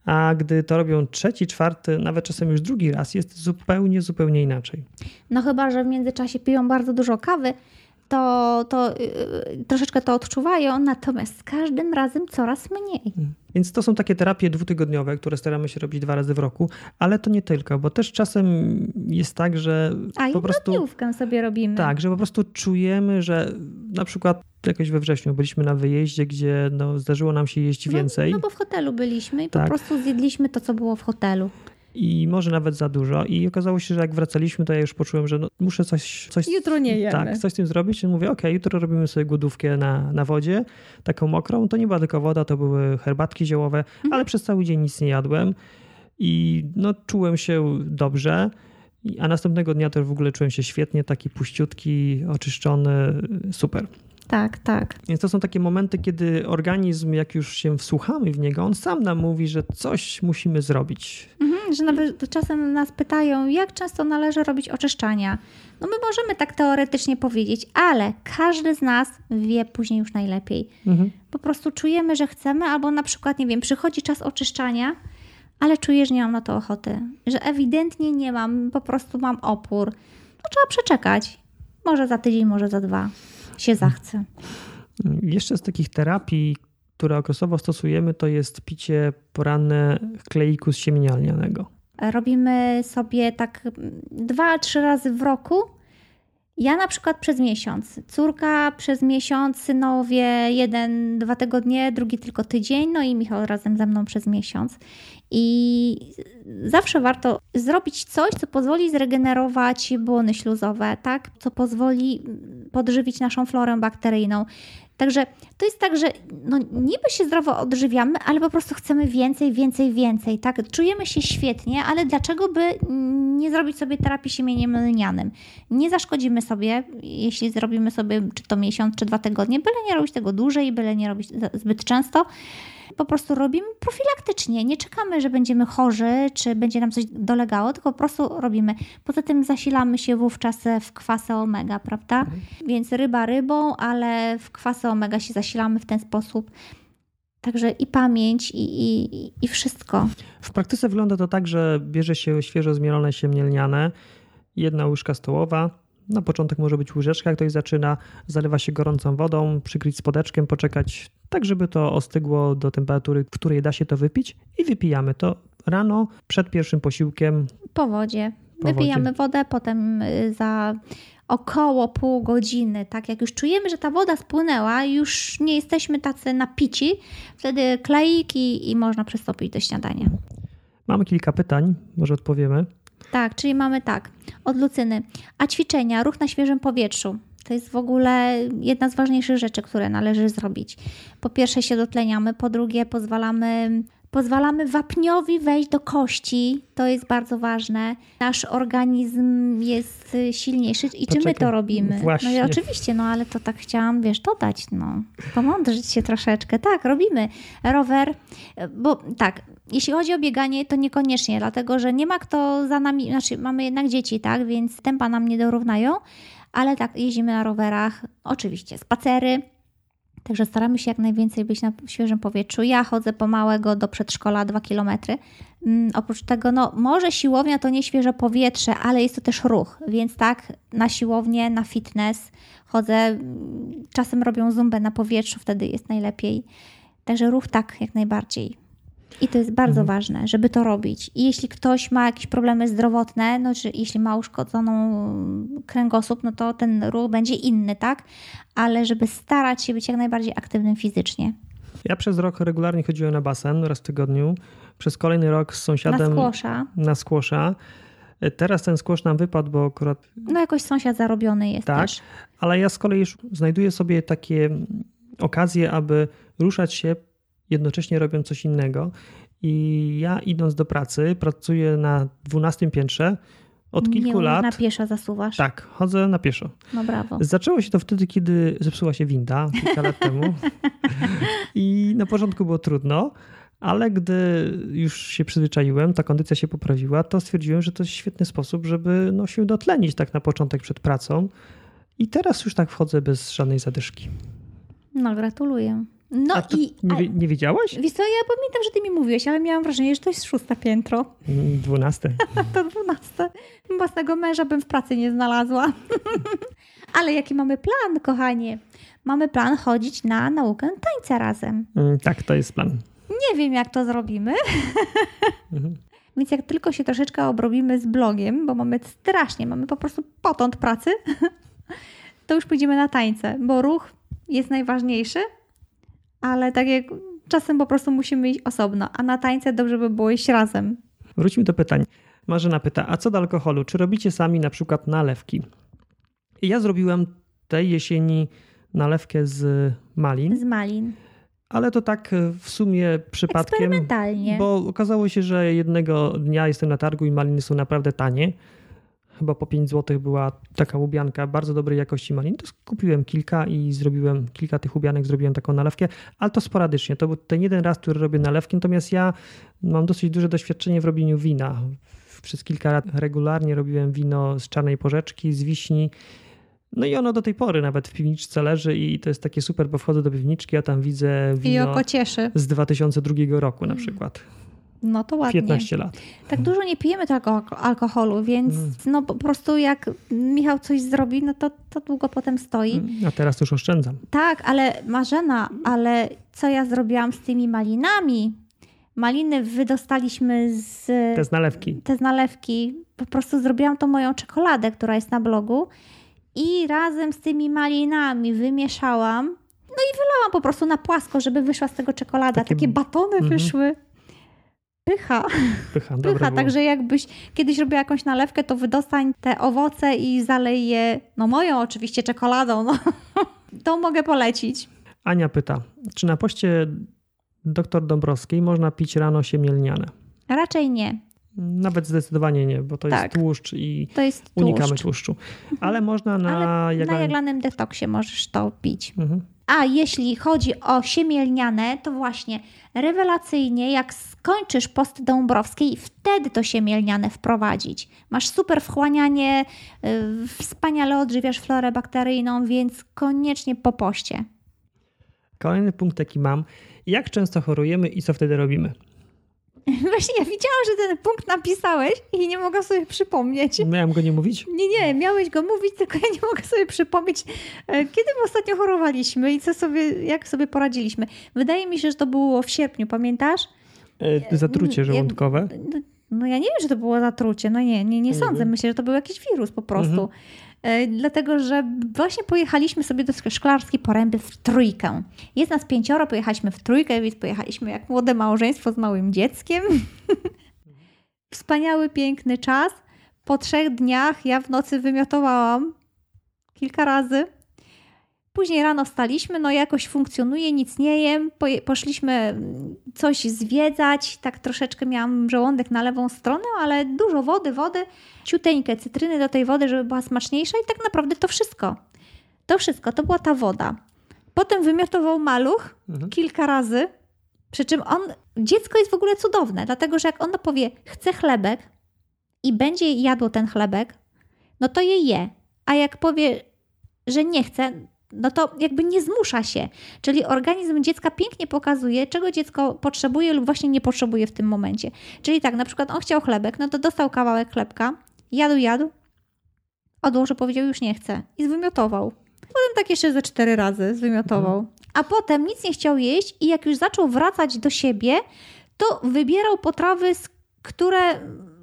A gdy to robią trzeci, czwarty, nawet czasem już drugi raz, jest zupełnie, zupełnie inaczej. No chyba, że w międzyczasie piją bardzo dużo kawy, to, to yy, troszeczkę to odczuwają, natomiast z każdym razem coraz mniej. Mm. Więc to są takie terapie dwutygodniowe, które staramy się robić dwa razy w roku, ale to nie tylko, bo też czasem jest tak, że A po prostu... sobie robimy. Tak, że po prostu czujemy, że na przykład jakoś we wrześniu byliśmy na wyjeździe, gdzie no, zdarzyło nam się jeść no, więcej. No bo w hotelu byliśmy i tak. po prostu zjedliśmy to, co było w hotelu i może nawet za dużo. I okazało się, że jak wracaliśmy, to ja już poczułem, że no, muszę coś, coś. Jutro nie jemy. Tak, coś z tym zrobić. I mówię, ok, jutro robimy sobie głodówkę na, na wodzie, taką mokrą. To nie była tylko woda, to były herbatki ziołowe, mhm. ale przez cały dzień nic nie jadłem. I no, czułem się dobrze. A następnego dnia też w ogóle czułem się świetnie, taki puściutki, oczyszczony, super. Tak, tak. Więc to są takie momenty, kiedy organizm, jak już się wsłuchamy w niego, on sam nam mówi, że coś musimy zrobić. Mhm, że nawet czasem nas pytają, jak często należy robić oczyszczania. No my możemy tak teoretycznie powiedzieć, ale każdy z nas wie później już najlepiej. Mhm. Po prostu czujemy, że chcemy, albo na przykład, nie wiem, przychodzi czas oczyszczania, ale czuję, że nie mam na to ochoty. Że ewidentnie nie mam, po prostu mam opór. To trzeba przeczekać. Może za tydzień, może za dwa się zachce. Jeszcze z takich terapii, które okresowo stosujemy, to jest picie poranne kleiku z siemienia lnianego. Robimy sobie tak dwa, trzy razy w roku. Ja na przykład przez miesiąc, córka przez miesiąc, synowie jeden, dwa tygodnie, drugi tylko tydzień, no i Michał razem ze mną przez miesiąc. I zawsze warto zrobić coś, co pozwoli zregenerować błony śluzowe, tak? co pozwoli podżywić naszą florę bakteryjną. Także to jest tak, że no, niby się zdrowo odżywiamy, ale po prostu chcemy więcej, więcej, więcej. Tak? Czujemy się świetnie, ale dlaczego by nie zrobić sobie terapii siemieniem lnianym? Nie zaszkodzimy sobie, jeśli zrobimy sobie czy to miesiąc, czy dwa tygodnie, byle nie robić tego dłużej, byle nie robić zbyt często po prostu robimy profilaktycznie. Nie czekamy, że będziemy chorzy, czy będzie nam coś dolegało, tylko po prostu robimy. Poza tym zasilamy się wówczas w kwasę omega, prawda? Mhm. Więc ryba rybą, ale w kwasę omega się zasilamy w ten sposób. Także i pamięć, i, i, i wszystko. W praktyce wygląda to tak, że bierze się świeżo zmielone siemię lniane, jedna łyżka stołowa, na początek może być łyżeczka, jak ktoś zaczyna, zalewa się gorącą wodą, przykryć spodeczkiem, poczekać tak, żeby to ostygło do temperatury, w której da się to wypić i wypijamy to rano przed pierwszym posiłkiem. Po wodzie. Po Wypijamy wodzie. wodę, potem y, za około pół godziny, tak jak już czujemy, że ta woda spłynęła, już nie jesteśmy tacy napici, wtedy kleik i, i można przystąpić do śniadania. Mamy kilka pytań, może odpowiemy. Tak, czyli mamy tak, od lucyny. A ćwiczenia, ruch na świeżym powietrzu. To jest w ogóle jedna z ważniejszych rzeczy, które należy zrobić. Po pierwsze się dotleniamy, po drugie pozwalamy Pozwalamy wapniowi wejść do kości, to jest bardzo ważne. Nasz organizm jest silniejszy i Poczekaj, czy my to robimy? Właśnie. No i oczywiście, no ale to tak chciałam, wiesz, dodać, no. Pomądrzyć się troszeczkę. Tak, robimy. Rower, bo tak, jeśli chodzi o bieganie, to niekoniecznie, dlatego że nie ma kto za nami, znaczy mamy jednak dzieci, tak, więc tempa nam nie dorównają, ale tak, jeździmy na rowerach, oczywiście spacery, Także staramy się jak najwięcej być na świeżym powietrzu. Ja chodzę pomałego do przedszkola 2 km. Mm, oprócz tego, no może siłownia to nie świeże powietrze, ale jest to też ruch, więc tak, na siłownię, na fitness chodzę. Czasem robią zumbę na powietrzu, wtedy jest najlepiej. Także ruch tak, jak najbardziej. I to jest bardzo mhm. ważne, żeby to robić. I jeśli ktoś ma jakieś problemy zdrowotne, no czy jeśli ma uszkodzoną kręgosłup, no to ten ruch będzie inny, tak? Ale żeby starać się być jak najbardziej aktywnym fizycznie. Ja przez rok regularnie chodziłem na basen raz w tygodniu. Przez kolejny rok z sąsiadem. Na skłosza. Na skłosza. Teraz ten skłosz nam wypadł, bo akurat. No jakoś sąsiad zarobiony jest tak, też. Ale ja z kolei znajduję sobie takie okazje, aby ruszać się jednocześnie robią coś innego. I ja idąc do pracy, pracuję na 12 piętrze. Od kilku Nie, lat. Na pieszo zasuwasz? Tak, chodzę na pieszo. No brawo. Zaczęło się to wtedy, kiedy zepsuła się winda kilka lat temu. I na początku było trudno, ale gdy już się przyzwyczaiłem, ta kondycja się poprawiła, to stwierdziłem, że to jest świetny sposób, żeby no, się dotlenić tak na początek przed pracą. I teraz już tak wchodzę bez żadnej zadyszki. No, gratuluję. No a i. Nie, nie wiedziałaś? Wiesz co, ja pamiętam, że ty mi mówiłeś, ale miałam wrażenie, że to jest szóste piętro. Mm, dwunaste. (laughs) to dwunaste. Własnego męża bym w pracy nie znalazła. (laughs) ale jaki mamy plan, kochanie? Mamy plan chodzić na naukę tańca razem. Mm, tak, to jest plan. Nie wiem, jak to zrobimy. (laughs) Mhm. Więc jak tylko się troszeczkę obrobimy z blogiem, bo mamy strasznie, mamy po prostu potąd pracy, to już pójdziemy na tańce, bo ruch jest najważniejszy, ale tak jak czasem po prostu musimy iść osobno, a na tańce dobrze by było iść razem. Wróćmy do pytań. Marzena pyta, a co do alkoholu? Czy robicie sami na przykład nalewki? Ja zrobiłem tej jesieni nalewkę z malin. Z malin. Ale to tak w sumie przypadkiem. Eksperymentalnie. Bo okazało się, że jednego dnia jestem na targu i maliny są naprawdę tanie chyba po 5 zł była taka łubianka bardzo dobrej jakości malin. To kupiłem kilka i zrobiłem kilka tych łubianek, zrobiłem taką nalewkę, ale to sporadycznie. To był ten jeden raz, który robię nalewki, natomiast ja mam dosyć duże doświadczenie w robieniu wina. Przez kilka lat regularnie robiłem wino z czarnej porzeczki, z wiśni. No i ono do tej pory nawet w piwniczce leży i to jest takie super, bo wchodzę do piwniczki, a tam widzę wino z 2002 roku na przykład. No to ładnie. 15 lat. Tak dużo nie pijemy tego alkoholu, więc mm. no po prostu jak Michał coś zrobi, no to, to długo potem stoi. Mm, a teraz już oszczędzam. Tak, ale Marzena, ale co ja zrobiłam z tymi malinami? Maliny wydostaliśmy z... Te z nalewki. Te z nalewki. Po prostu zrobiłam to moją czekoladę, która jest na blogu i razem z tymi malinami wymieszałam no i wylałam po prostu na płasko, żeby wyszła z tego czekolada. Takie, Takie batony mm -hmm. wyszły. Pycha. Pycha, Pycha także jakbyś kiedyś robiła jakąś nalewkę, to wydostań te owoce i zalej je, no moją oczywiście czekoladą, no. (laughs) to mogę polecić. Ania pyta, czy na poście dr Dąbrowskiej można pić rano siemielniane? Raczej nie. Nawet zdecydowanie nie, bo to tak. jest tłuszcz i jest unikamy tłuszczu. Ale można na, Ale jaglanym... na jaglanym detoksie możesz to pić. Mhm. A jeśli chodzi o siemielniane, to właśnie rewelacyjnie, jak skończysz post Dąbrowskiej, wtedy to siemielniane wprowadzić. Masz super wchłanianie, yy, wspaniale odżywiasz florę bakteryjną, więc koniecznie po poście. Kolejny punkt taki mam. Jak często chorujemy i co wtedy robimy? (laughs) Właśnie ja widziałam, że ten punkt napisałeś i nie mogę sobie przypomnieć. Miałem go nie mówić? Nie, nie, miałeś go mówić, tylko ja nie mogę sobie przypomnieć, e, kiedy my ostatnio chorowaliśmy i co sobie, jak sobie poradziliśmy. Wydaje mi się, że to było w sierpniu, pamiętasz? E, zatrucie żołądkowe. No, no ja nie wiem, że to było zatrucie. No nie, nie, nie sądzę. Mhm. Myślę, że to był jakiś wirus po prostu. Mhm. E, dlatego że właśnie pojechaliśmy sobie do Szklarskiej Poręby w trójkę. Jest nas pięcioro, pojechaliśmy w trójkę, więc pojechaliśmy jak młode małżeństwo z małym dzieckiem. (laughs) Wspaniały, piękny czas. Po trzech dniach ja w nocy wymiotowałam kilka razy. Później rano wstaliśmy, no jakoś funkcjonuje, nic nie jem. Poszliśmy coś zwiedzać, tak troszeczkę miałam żołądek na lewą stronę, ale dużo wody, wody, ciuteńkę cytryny do tej wody, żeby była smaczniejsza i tak naprawdę to wszystko. To wszystko, to była ta woda. Potem wymiotował maluch mhm. kilka razy, przy czym on, dziecko jest w ogóle cudowne, dlatego że jak ono powie, chce chlebek i będzie jadło ten chlebek, no to je je. A jak powie, że nie chce, no to jakby nie zmusza się. Czyli organizm dziecka pięknie pokazuje, czego dziecko potrzebuje lub właśnie nie potrzebuje w tym momencie. Czyli tak, na przykład on chciał chlebek, no to dostał kawałek chlebka, jadł, jadł, odłożył, powiedział już nie chce i zwymiotował. Potem tak jeszcze ze cztery razy zwymiotował. Mhm. A potem nic nie chciał jeść i jak już zaczął wracać do siebie, to wybierał potrawy, które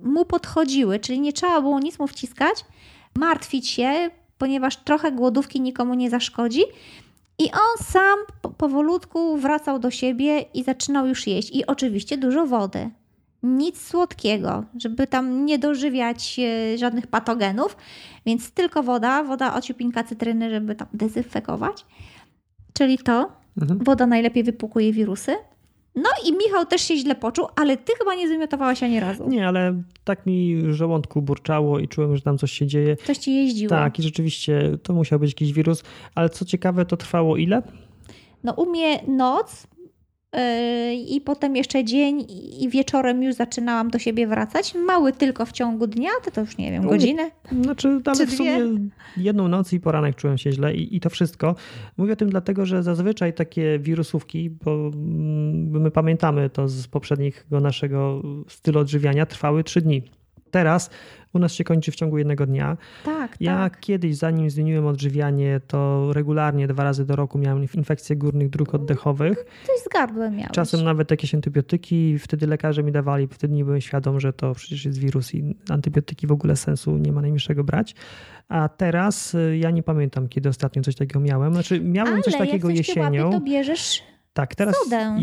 mu podchodziły, czyli nie trzeba było nic mu wciskać, martwić się, ponieważ trochę głodówki nikomu nie zaszkodzi. I on sam powolutku wracał do siebie i zaczynał już jeść. I oczywiście dużo wody. Nic słodkiego, żeby tam nie dożywiać e, żadnych patogenów, więc tylko woda, woda ociupinka cytryny, żeby tam dezynfekować. Czyli to, mhm. woda najlepiej wypłukuje wirusy. No i Michał też się źle poczuł, ale ty chyba nie zwymiotowałaś ani razu. Nie, ale tak mi żołądku burczało i czułem, że tam coś się dzieje. Coś ci jeździło. Tak, i rzeczywiście to musiał być jakiś wirus. Ale co ciekawe, to trwało ile? No u mnie noc, i potem jeszcze dzień i wieczorem już zaczynałam do siebie wracać. Mały tylko w ciągu dnia, to to już nie wiem, godzinę? Znaczy tam w sumie jedną noc i poranek czułem się źle i, i to wszystko. Mówię o tym dlatego, że zazwyczaj takie wirusówki, bo mm, my pamiętamy to z poprzedniego naszego stylu odżywiania, trwały trzy dni. Teraz u nas się kończy w ciągu jednego dnia. Tak, ja tak. kiedyś, zanim zmieniłem odżywianie, to regularnie dwa razy do roku miałem infekcje górnych dróg oddechowych. Coś z gardłem miałeś. Czasem nawet jakieś antybiotyki. Wtedy lekarze mi dawali, wtedy nie byłem świadom, że to przecież jest wirus i antybiotyki w ogóle sensu nie ma najmniejszego brać. A teraz y, ja nie pamiętam, kiedy ostatnio coś takiego miałem. Znaczy miałem Ale coś takiego jak coś jesienią. Łapie, to bierzesz tak, teraz sodę.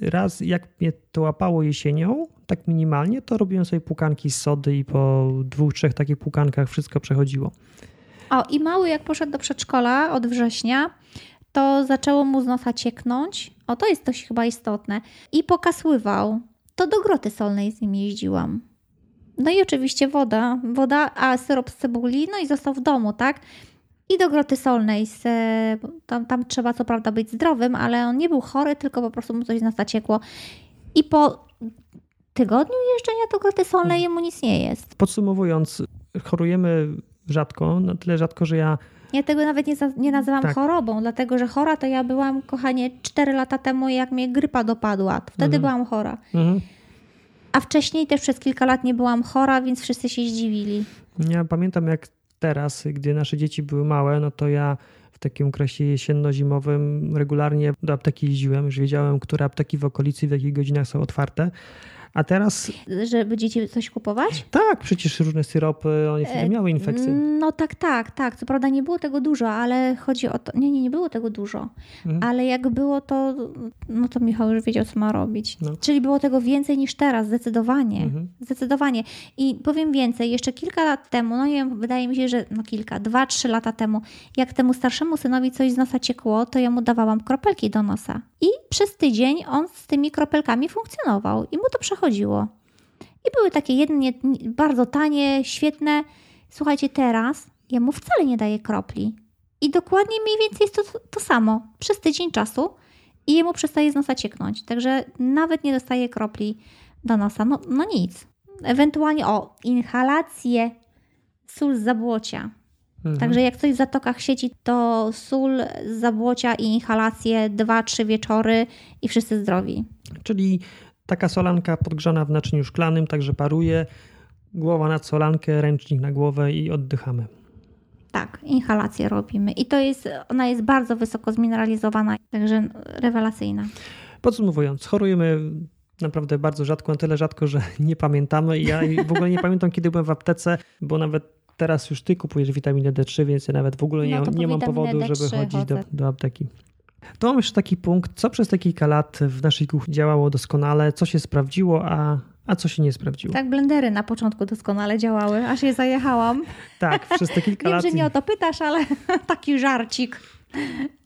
Raz jak mnie to łapało jesienią, tak minimalnie, to robiłem sobie płukanki z sody i po dwóch, trzech takich płukankach wszystko przechodziło. O, i mały jak poszedł do przedszkola od września, to zaczęło mu z nosa cieknąć. O, to jest coś chyba istotne. I pokasływał. To do groty solnej z nim jeździłam. No i oczywiście woda, woda, a syrop z cebuli, no i został w domu, tak? I do groty solnej. Z, tam, tam trzeba co prawda być zdrowym, ale on nie był chory, tylko po prostu mu coś z nosa ciekło. I po tygodniu jeżdżenia do groty solnej jemu nic nie jest. Podsumowując, chorujemy rzadko, na tyle rzadko, że ja ja tego nawet nie, nie nazywam tak. chorobą, dlatego że chora to ja byłam, kochanie, 4 lata temu, jak mnie grypa dopadła. To wtedy mhm. byłam chora. Mhm. A wcześniej też przez kilka lat nie byłam chora, więc wszyscy się zdziwili. Ja pamiętam, jak teraz, gdy nasze dzieci były małe, no to ja w takim okresie jesienno-zimowym regularnie do apteki jeździłem, już wiedziałem, które apteki w okolicy w jakich godzinach są otwarte. A teraz. Żeby dzieci coś kupować? Tak, przecież różne syropy, one wtedy e, miały infekcje. No tak, tak, tak. Co prawda nie było tego dużo, ale chodzi o to. Nie, nie, nie było tego dużo. Mhm. Ale jak było to, no to Michał już wiedział, co ma robić. No. Czyli było tego więcej niż teraz, zdecydowanie. Mhm. Zdecydowanie. I powiem więcej, jeszcze kilka lat temu, no nie wiem, wydaje mi się, że no kilka, dwa, trzy lata temu, jak temu starszemu synowi coś z nosa ciekło, to ja mu dawałam kropelki do nosa. I przez tydzień on z tymi kropelkami funkcjonował i mu to przechodziło chodziło. I były takie jedne bardzo tanie, świetne. Słuchajcie, teraz ja mu wcale nie daję kropli. I dokładnie mniej więcej jest to, to samo przez tydzień czasu i jemu przestaje z nosa cieknąć. Także nawet nie dostaje kropli do nosa. No, no nic. Ewentualnie o inhalację sól z zabłocia. Mhm. Także jak coś w zatokach sieci, to sól z zabłocia i inhalację dwa, trzy wieczory i wszyscy zdrowi. Czyli Taka solanka podgrzana w naczyniu szklanym, także paruje. Głowa na solankę, ręcznik na głowę i oddychamy. Tak, inhalację robimy. I to jest, ona jest bardzo wysoko zmineralizowana, także rewelacyjna. Podsumowując, chorujemy naprawdę bardzo rzadko, na tyle rzadko, że (laughs) nie pamiętamy. Ja w ogóle nie pamiętam, kiedy byłem w aptece, bo nawet teraz już ty kupujesz witaminę D3, więc ja nawet w ogóle nie, no nie mam powodu, D3 żeby chodzić do, do apteki. To mam jeszcze taki punkt, co przez te kilka lat w naszej kuchni działało doskonale, co się sprawdziło, a A co się nie sprawdziło? Tak, blendery na początku doskonale działały, aż je zajechałam. (laughs) Tak, przez te kilka (laughs) Wiem, lat. że nie o to pytasz, ale (laughs) taki żarcik.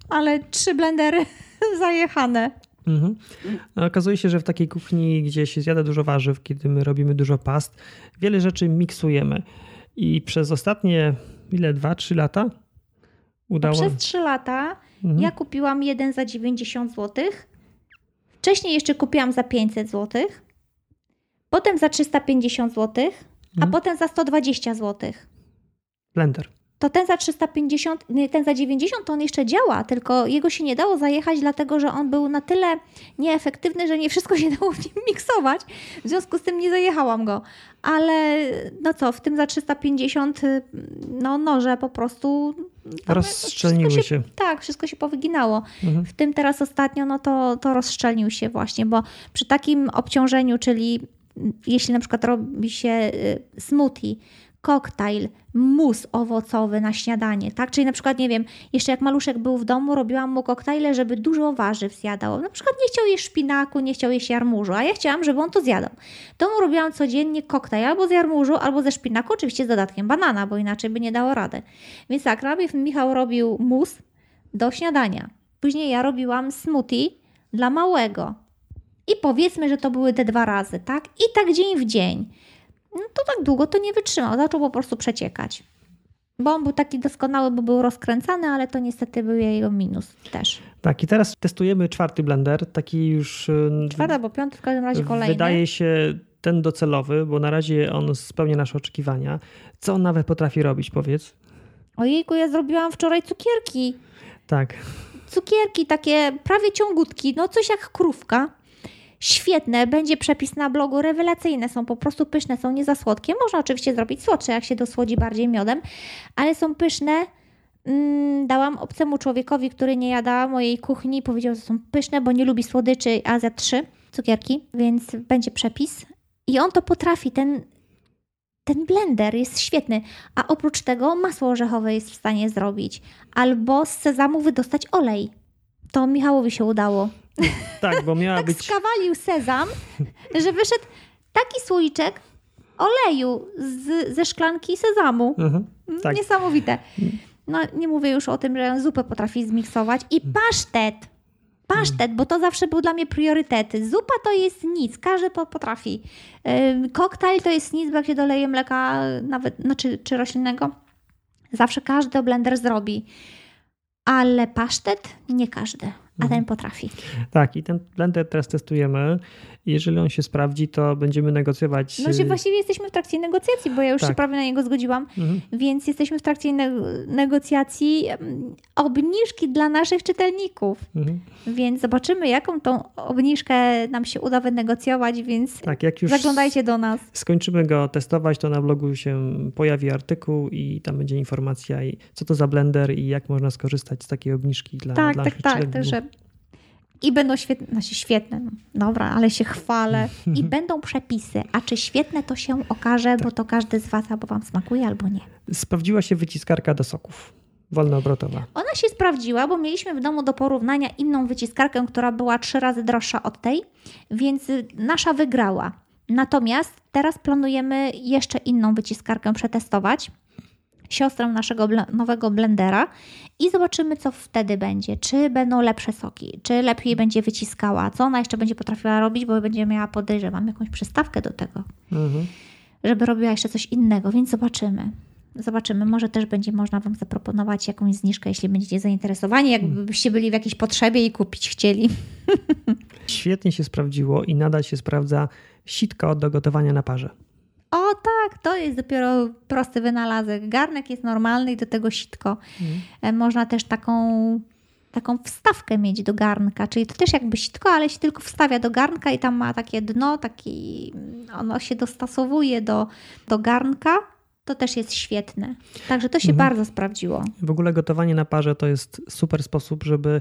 Ale trzy blendery zajechane. Mhm. No, okazuje się, że w takiej kuchni, gdzie się zjada dużo warzyw, kiedy my robimy dużo past, wiele rzeczy miksujemy. I przez ostatnie, ile, dwa, trzy lata udało Przez trzy lata Mhm. ja kupiłam jeden za 90 zł. Wcześniej jeszcze kupiłam za 500 zł. Potem za 350 zł, a Mhm. potem za 120 zł. blender. To ten za 350, nie, ten za 90 to on jeszcze działa, tylko jego się nie dało zajechać, dlatego że on był na tyle nieefektywny, że nie wszystko (laughs) się dało w nim miksować. W związku z tym nie zajechałam go. Ale no co, w tym za 350 y, no noże po prostu Rozszczelniły wszystko się. Tak, wszystko się powyginało. Mhm. W tym teraz ostatnio, no to, to rozszczelnił się właśnie, bo przy takim obciążeniu, czyli jeśli na przykład robi się y, smoothie, koktajl, mus owocowy na śniadanie, tak? Czyli na przykład, nie wiem, jeszcze jak maluszek był w domu, robiłam mu koktajle, żeby dużo warzyw zjadał. Na przykład nie chciał jeść szpinaku, nie chciał jeść jarmużu, a ja chciałam, żeby on to zjadał. To mu robiłam codziennie koktajl albo z jarmużu, albo ze szpinaku, oczywiście z dodatkiem banana, bo inaczej by nie dało rady. Więc tak, najpierw Michał robił mus do śniadania. Później ja robiłam smoothie dla małego. I powiedzmy, że to były te dwa razy, tak? I tak dzień w dzień. No to tak długo to nie wytrzymał, zaczął po prostu przeciekać. Bo on był taki doskonały, bo był rozkręcany, ale to niestety był jego minus też. Tak, i teraz testujemy czwarty blender, taki już y, Czwarty albo piąty, w każdym razie kolejny. wydaje się ten docelowy, bo na razie on spełnia nasze oczekiwania. Co on nawet potrafi robić, powiedz? Ojejku, ja zrobiłam wczoraj cukierki. Tak, Cukierki takie prawie ciągutki, no coś jak krówka. Świetne, będzie przepis na blogu, rewelacyjne są, po prostu pyszne, są nie za słodkie. Można oczywiście zrobić słodsze, jak się dosłodzi bardziej miodem, ale są pyszne. Mm, dałam obcemu człowiekowi, który nie jada mojej kuchni, powiedział, że są pyszne, bo nie lubi słodyczy, a za trzy cukierki, więc będzie przepis. I on to potrafi, ten, ten blender jest świetny, a oprócz tego masło orzechowe jest w stanie zrobić, albo z sezamu wydostać olej. To Michałowi się udało. tak, bo miała (laughs) Tak być... skawalił sezam, że wyszedł taki słoiczek oleju z, ze szklanki sezamu. Mhm, tak. Niesamowite. No nie mówię już o tym, że zupę potrafi zmiksować. I pasztet. Pasztet, bo to zawsze był dla mnie priorytet. Zupa to jest nic, każdy po- potrafi. Koktajl to jest nic, bo jak się doleje mleka, nawet, znaczy, czy roślinnego, zawsze każdy blender zrobi. Ale pasztet nie każdy, a Mhm. ten potrafi. Tak, i ten blender teraz testujemy. Jeżeli on się sprawdzi, to będziemy negocjować. No, że y, właściwie jesteśmy w trakcie negocjacji, bo ja już się Tak. prawie na niego zgodziłam, mhm. więc jesteśmy w trakcie ne- negocjacji obniżki dla naszych czytelników. Mhm. Więc zobaczymy, jaką tą obniżkę nam się uda wynegocjować, więc Tak, jak już zaglądajcie do nas. skończymy go testować, to na blogu się pojawi artykuł i tam będzie informacja, co to za blender i jak można skorzystać z takiej obniżki dla, Tak, dla tak, naszych tak. czytelników. Także i będą świetne, znaczy świetne, no, dobra, ale się chwalę. I (laughs) będą przepisy. A czy świetne to się okaże, bo to każdy z Was albo Wam smakuje, albo nie. Sprawdziła się wyciskarka do soków. Wolnoobrotowa. Ona się sprawdziła, bo mieliśmy w domu do porównania inną wyciskarkę, która była trzy razy droższa od tej, więc y, nasza wygrała. Natomiast teraz planujemy jeszcze inną wyciskarkę przetestować, siostrę naszego nowego blendera i zobaczymy, co wtedy będzie. Czy będą lepsze soki, czy lepiej będzie wyciskała, co ona jeszcze będzie potrafiła robić, bo będzie miała, podejrzewam, jakąś przystawkę do tego Mhm. żeby robiła jeszcze coś innego, więc zobaczymy. Zobaczymy, może też będzie można Wam zaproponować jakąś zniżkę, jeśli będziecie zainteresowani, jakbyście byli w jakiejś potrzebie i kupić chcieli. (laughs) Świetnie się sprawdziło i nadal się sprawdza sitka do gotowania na parze. O tak, to jest dopiero prosty wynalazek. Garnek jest normalny i do tego sitko. E, Można też taką, taką wstawkę mieć do garnka, czyli to też jakby sitko, ale się tylko wstawia do garnka i tam ma takie dno, taki, ono się dostosowuje do, do garnka. To też jest świetne. Także to się Mhm. bardzo sprawdziło. W ogóle gotowanie na parze to jest super sposób, żeby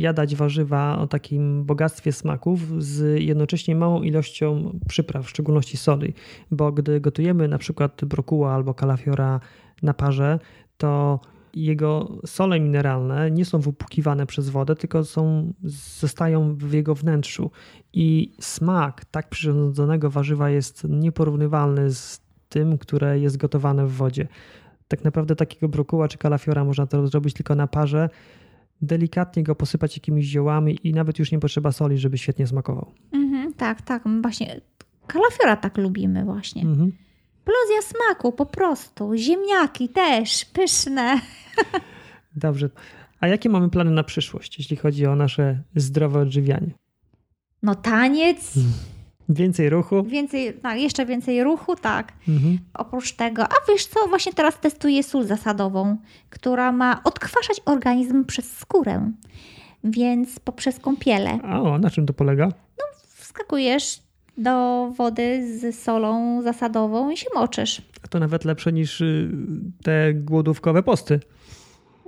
jadać warzywa o takim bogactwie smaków z jednocześnie małą ilością przypraw, w szczególności soli. Bo gdy gotujemy na przykład brokuła albo kalafiora na parze, to jego sole mineralne nie są wypłukiwane przez wodę, tylko są, zostają w jego wnętrzu. I smak tak przyrządzonego warzywa jest nieporównywalny z tym, które jest gotowane w wodzie. Tak naprawdę takiego brokuła czy kalafiora można to zrobić tylko na parze, delikatnie go posypać jakimiś ziołami i nawet już nie potrzeba soli, żeby świetnie smakował. Mhm, tak, tak. Właśnie kalafiora tak lubimy właśnie. Mhm. Plozja smaku po prostu. Ziemniaki też, pyszne. (laughs) Dobrze. A jakie mamy plany na przyszłość, jeśli chodzi o nasze zdrowe odżywianie? No taniec, Więcej ruchu? więcej, no, jeszcze więcej ruchu, tak. Mhm. Oprócz tego, a wiesz co, właśnie teraz testuję sól zasadową, która ma odkwaszać organizm przez skórę. Więc poprzez kąpielę A o, na czym to polega? wskakujesz do wody z solą zasadową i się moczysz. A to nawet lepsze niż y, te głodówkowe posty.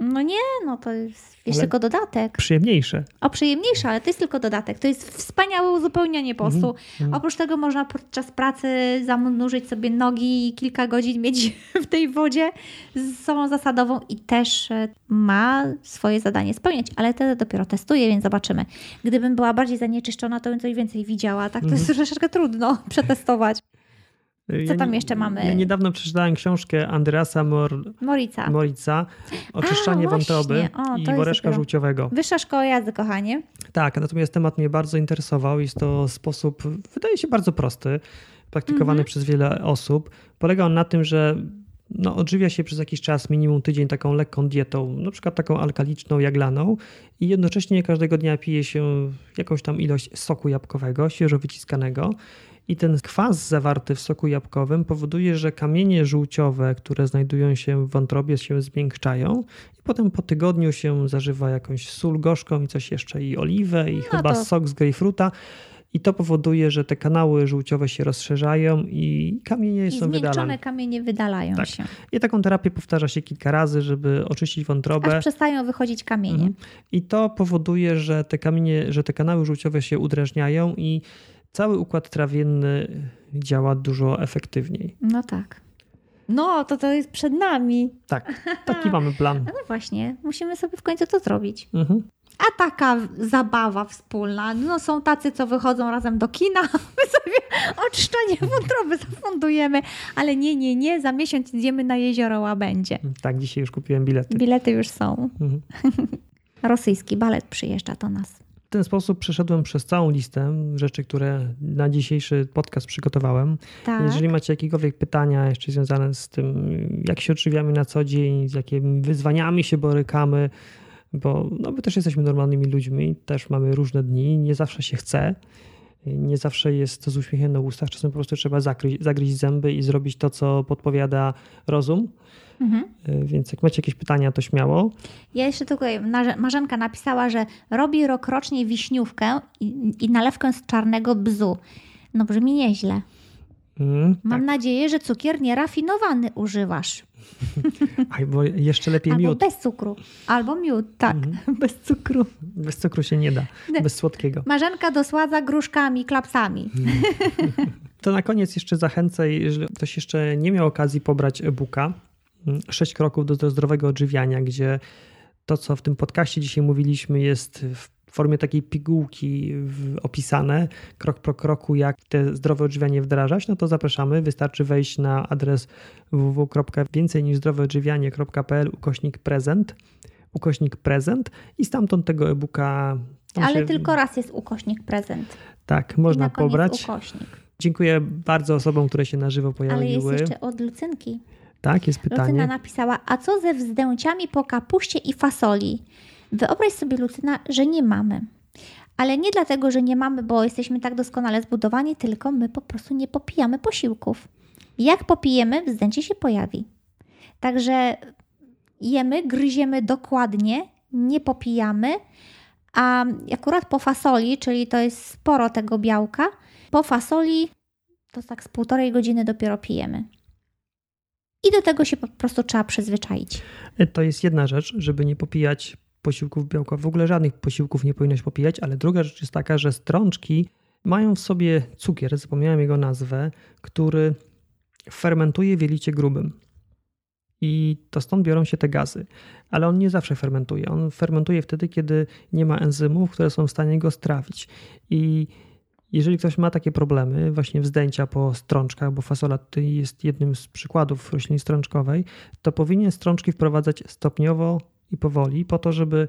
No nie, no to jest Ale- tylko dodatek. Przyjemniejsze. O, przyjemniejsze, ale to jest tylko dodatek. To jest wspaniałe uzupełnienie postu. mhm. Oprócz tego można podczas pracy zanurzyć sobie nogi i kilka godzin mieć (laughs) w tej wodzie z solą zasadową i też e, ma swoje zadanie spełniać, ale to dopiero testuję, więc zobaczymy. Gdybym była bardziej zanieczyszczona, to bym coś więcej widziała. Tak, to jest troszeczkę trudno (laughs) przetestować. Co tam jeszcze mamy? Ja niedawno przeczytałem książkę Andreasa Mor Morica. Morica Oczyszczanie A, wątroby O, i woreczka dopiero. żółciowego. Wyższa szkoła jazdy, kochanie. Tak, natomiast temat mnie bardzo interesował. Jest to sposób, wydaje się bardzo prosty, praktykowany Mhm. przez wiele osób. Polega on na tym, że no, odżywia się przez jakiś czas, minimum tydzień, taką lekką dietą, na przykład taką alkaliczną, jaglaną i jednocześnie każdego dnia pije się jakąś tam ilość soku jabłkowego, świeżo wyciskanego. I ten kwas zawarty w soku jabłkowym powoduje, że kamienie żółciowe, które znajdują się w wątrobie, się zmiękczają i potem po tygodniu się zażywa jakąś sól gorzką i coś jeszcze, i oliwę, i chyba to- sok z grejpfruta. I to powoduje, że te kanały żółciowe się rozszerzają i kamienie I są zmiękczone wydalane. kamienie wydalają Tak. się. I taką terapię powtarza się kilka razy, żeby oczyścić wątrobę. Aż przestają wychodzić kamienie. Mhm. I to powoduje, że te kamienie, że te kanały żółciowe się udrażniają i cały układ trawienny działa dużo efektywniej. No tak. No, to to jest przed nami. Tak, (laughs) taki mamy plan. No właśnie, musimy sobie w końcu to zrobić. Mhm. A taka zabawa wspólna. No są tacy, co wychodzą razem do kina, (laughs) my sobie oczyszczanie wątroby zafundujemy, ale nie, nie, nie, za miesiąc idziemy na jezioro Łabędzie. Tak, dzisiaj już kupiłem bilety. Bilety już są. Mhm. (laughs) Rosyjski balet przyjeżdża do nas. W ten sposób przeszedłem przez całą listę rzeczy, które na dzisiejszy podcast przygotowałem. Tak. Jeżeli macie jakiekolwiek pytania jeszcze związane z tym, jak się odżywiamy na co dzień, z jakimi wyzwaniami się borykamy, bo no, my też jesteśmy normalnymi ludźmi, też mamy różne dni, nie zawsze się chce, nie zawsze jest to z uśmiechem na ustach, czasem po prostu trzeba zagryźć zęby i zrobić to, co podpowiada rozum. Mhm. Więc jak macie jakieś pytania, to śmiało. Ja jeszcze tylko, Marze- Marzenka napisała, że robi rokrocznie wiśniówkę i, i nalewkę z czarnego bzu. No brzmi nieźle. Mm, Mam nadzieję, że cukier nierafinowany używasz. (laughs) Albo jeszcze lepiej Albo miód. bez cukru. Albo miód, tak. (laughs) Bez cukru. Bez cukru się nie da, bez słodkiego. Marzenka dosładza gruszkami, klapsami. (laughs) To na koniec jeszcze zachęcę, jeżeli ktoś jeszcze nie miał okazji pobrać e-booka, mm, sześć kroków do, do zdrowego odżywiania, gdzie to, co w tym podcaście dzisiaj mówiliśmy, jest w formie takiej pigułki opisane, krok po kroku, jak te zdrowe odżywianie wdrażać, no to zapraszamy. Wystarczy wejść na adres www.więcej-niż-zdroweodżywianie.pl ukośnik prezent, ukośnik prezent i stamtąd tego e-booka Ale się- tylko raz jest ukośnik prezent. tak, I można na koniec pobrać. ukośnik. Dziękuję bardzo osobom, które się na żywo Ale jest pojawiły. jeszcze od Lucynki. Tak, jest Lucyna pytanie. napisała, a co ze wzdęciami po kapuście i fasoli? Wyobraź sobie, Lucyna, że nie mamy. Ale nie dlatego, że nie mamy, bo jesteśmy tak doskonale zbudowani, tylko my po prostu nie popijamy posiłków. Jak popijemy, wzdęcie się pojawi. Także jemy, gryziemy dokładnie, nie popijamy, a akurat po fasoli, czyli to jest sporo tego białka, po fasoli to tak z półtorej godziny dopiero pijemy. I do tego się po prostu trzeba przyzwyczaić. To jest jedna rzecz, żeby nie popijać posiłków białka. W ogóle żadnych posiłków nie powinnaś popijać, ale druga rzecz jest taka, że strączki mają w sobie cukier, zapomniałem jego nazwę, który fermentuje w jelicie grubym. I to stąd biorą się te gazy. Ale on nie zawsze fermentuje. On fermentuje wtedy, kiedy nie ma enzymów, które są w stanie go strawić. I jeżeli ktoś ma takie problemy, właśnie wzdęcia po strączkach, bo fasola tutaj jest jednym z przykładów rośliny strączkowej, to powinien strączki wprowadzać stopniowo i powoli, po to, żeby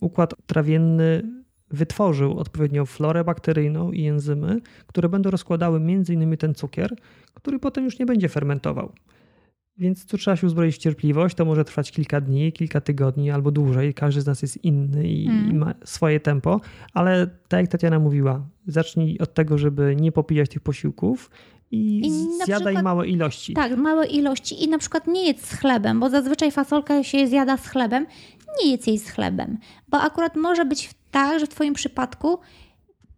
układ trawienny wytworzył odpowiednią florę bakteryjną i enzymy, które będą rozkładały m.in. ten cukier, który potem już nie będzie fermentował. Więc tu trzeba się uzbroić w cierpliwość. To może trwać kilka dni, kilka tygodni albo dłużej. Każdy z nas jest inny i, mm. i ma swoje tempo, ale tak jak Tatiana mówiła, zacznij od tego, żeby nie popijać tych posiłków i, I zjadaj przykład, małe ilości. Tak, małe ilości i na przykład nie jedz z chlebem, bo zazwyczaj fasolkę się zjada z chlebem. Nie jedz jej z chlebem, bo akurat może być tak, że w Twoim przypadku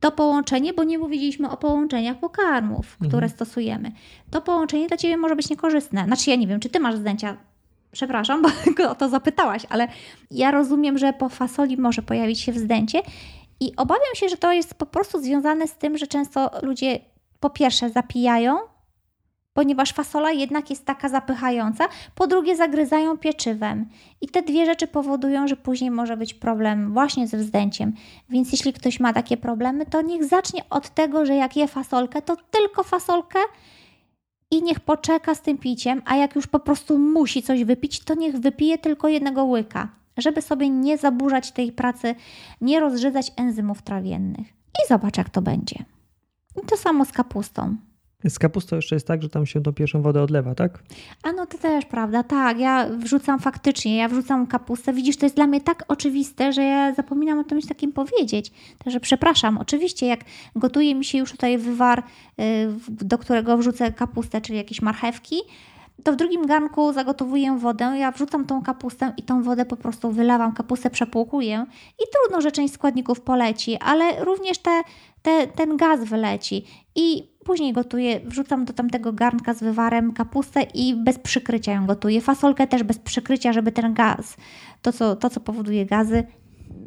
to połączenie, bo nie mówiliśmy o połączeniach pokarmów, mhm. które stosujemy. To połączenie dla Ciebie może być niekorzystne. Znaczy, ja nie wiem, czy Ty masz zdjęcia przepraszam, bo (laughs) o to zapytałaś, ale ja rozumiem, że po fasoli może pojawić się wzdęcie i obawiam się, że to jest po prostu związane z tym, że często ludzie po pierwsze zapijają, ponieważ fasola jednak jest taka zapychająca, po drugie zagryzają pieczywem. I te dwie rzeczy powodują, że później może być problem właśnie ze wzdęciem. Więc jeśli ktoś ma takie problemy, to niech zacznie od tego, że jak je fasolkę, to tylko fasolkę i niech poczeka z tym piciem, a jak już po prostu musi coś wypić, to niech wypije tylko jednego łyka, żeby sobie nie zaburzać tej pracy, nie rozżydzać enzymów trawiennych. I zobacz, jak to będzie. I to samo z kapustą. Z kapustą jeszcze jest tak, że tam się tą pierwszą wodę odlewa, tak? A no to też prawda, tak. Ja wrzucam faktycznie, ja wrzucam kapustę. Widzisz, to jest dla mnie tak oczywiste, że ja zapominam o czymś takim powiedzieć. Także przepraszam. Oczywiście, jak gotuje mi się już tutaj wywar, y, do którego wrzucę kapustę, czyli jakieś marchewki, to w drugim garnku zagotowuję wodę, ja wrzucam tą kapustę i tą wodę po prostu wylewam, kapustę przepłukuję i trudno, że część składników poleci, ale również te, te, ten gaz wyleci i później gotuję, wrzucam do tamtego garnka z wywarem kapustę i bez przykrycia ją gotuję. Fasolkę też bez przykrycia, żeby ten gaz, to co, to co powoduje gazy,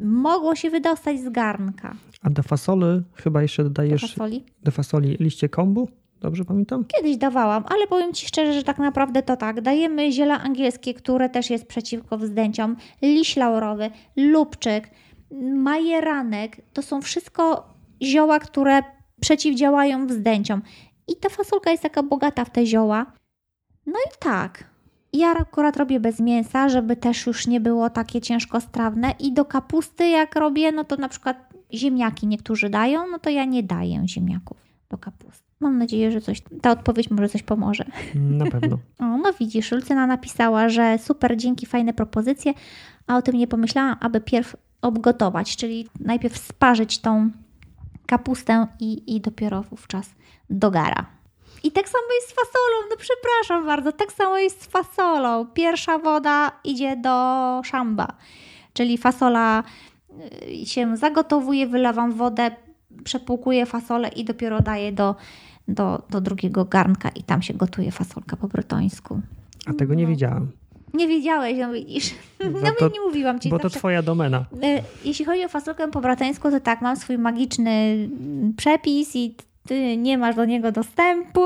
mogło się wydostać z garnka. A do fasoli chyba jeszcze dodajesz do fasoli, do fasoli liście kombu? Dobrze pamiętam? Kiedyś dawałam, ale powiem Ci szczerze, że tak naprawdę to tak. Dajemy ziela angielskie, które też jest przeciwko wzdęciom, liść laurowy, lubczyk, majeranek. To są wszystko zioła, które przeciwdziałają wzdęciom. I ta fasolka jest taka bogata w te zioła. No i tak. Ja akurat robię bez mięsa, żeby też już nie było takie ciężkostrawne. I do kapusty, jak robię, no to na przykład ziemniaki niektórzy dają, no to ja nie daję ziemniaków do kapusty. Mam nadzieję, że coś, ta odpowiedź może coś pomoże. Na pewno. (laughs) o, no widzisz, Lucyna napisała, że super, dzięki, fajne propozycje, a o tym nie pomyślałam, aby pierw obgotować, czyli najpierw sparzyć tą kapustę i, i dopiero wówczas do gara. I tak samo jest z fasolą, no przepraszam bardzo, tak samo jest z fasolą. Pierwsza woda idzie do szamba, czyli fasola y, się zagotowuje, wylewam wodę, przepłukuję fasolę i dopiero daję do, do, do drugiego garnka i tam się gotuje fasolka po brytońsku. A tego nie no. wiedziałam. Nie wiedziałeś, no widzisz. No (laughs) to, nie mówiłam ci. Bo to twoja domena. E, jeśli chodzi o fasolkę po bratańsku, to tak, mam swój magiczny przepis i ty nie masz do niego dostępu.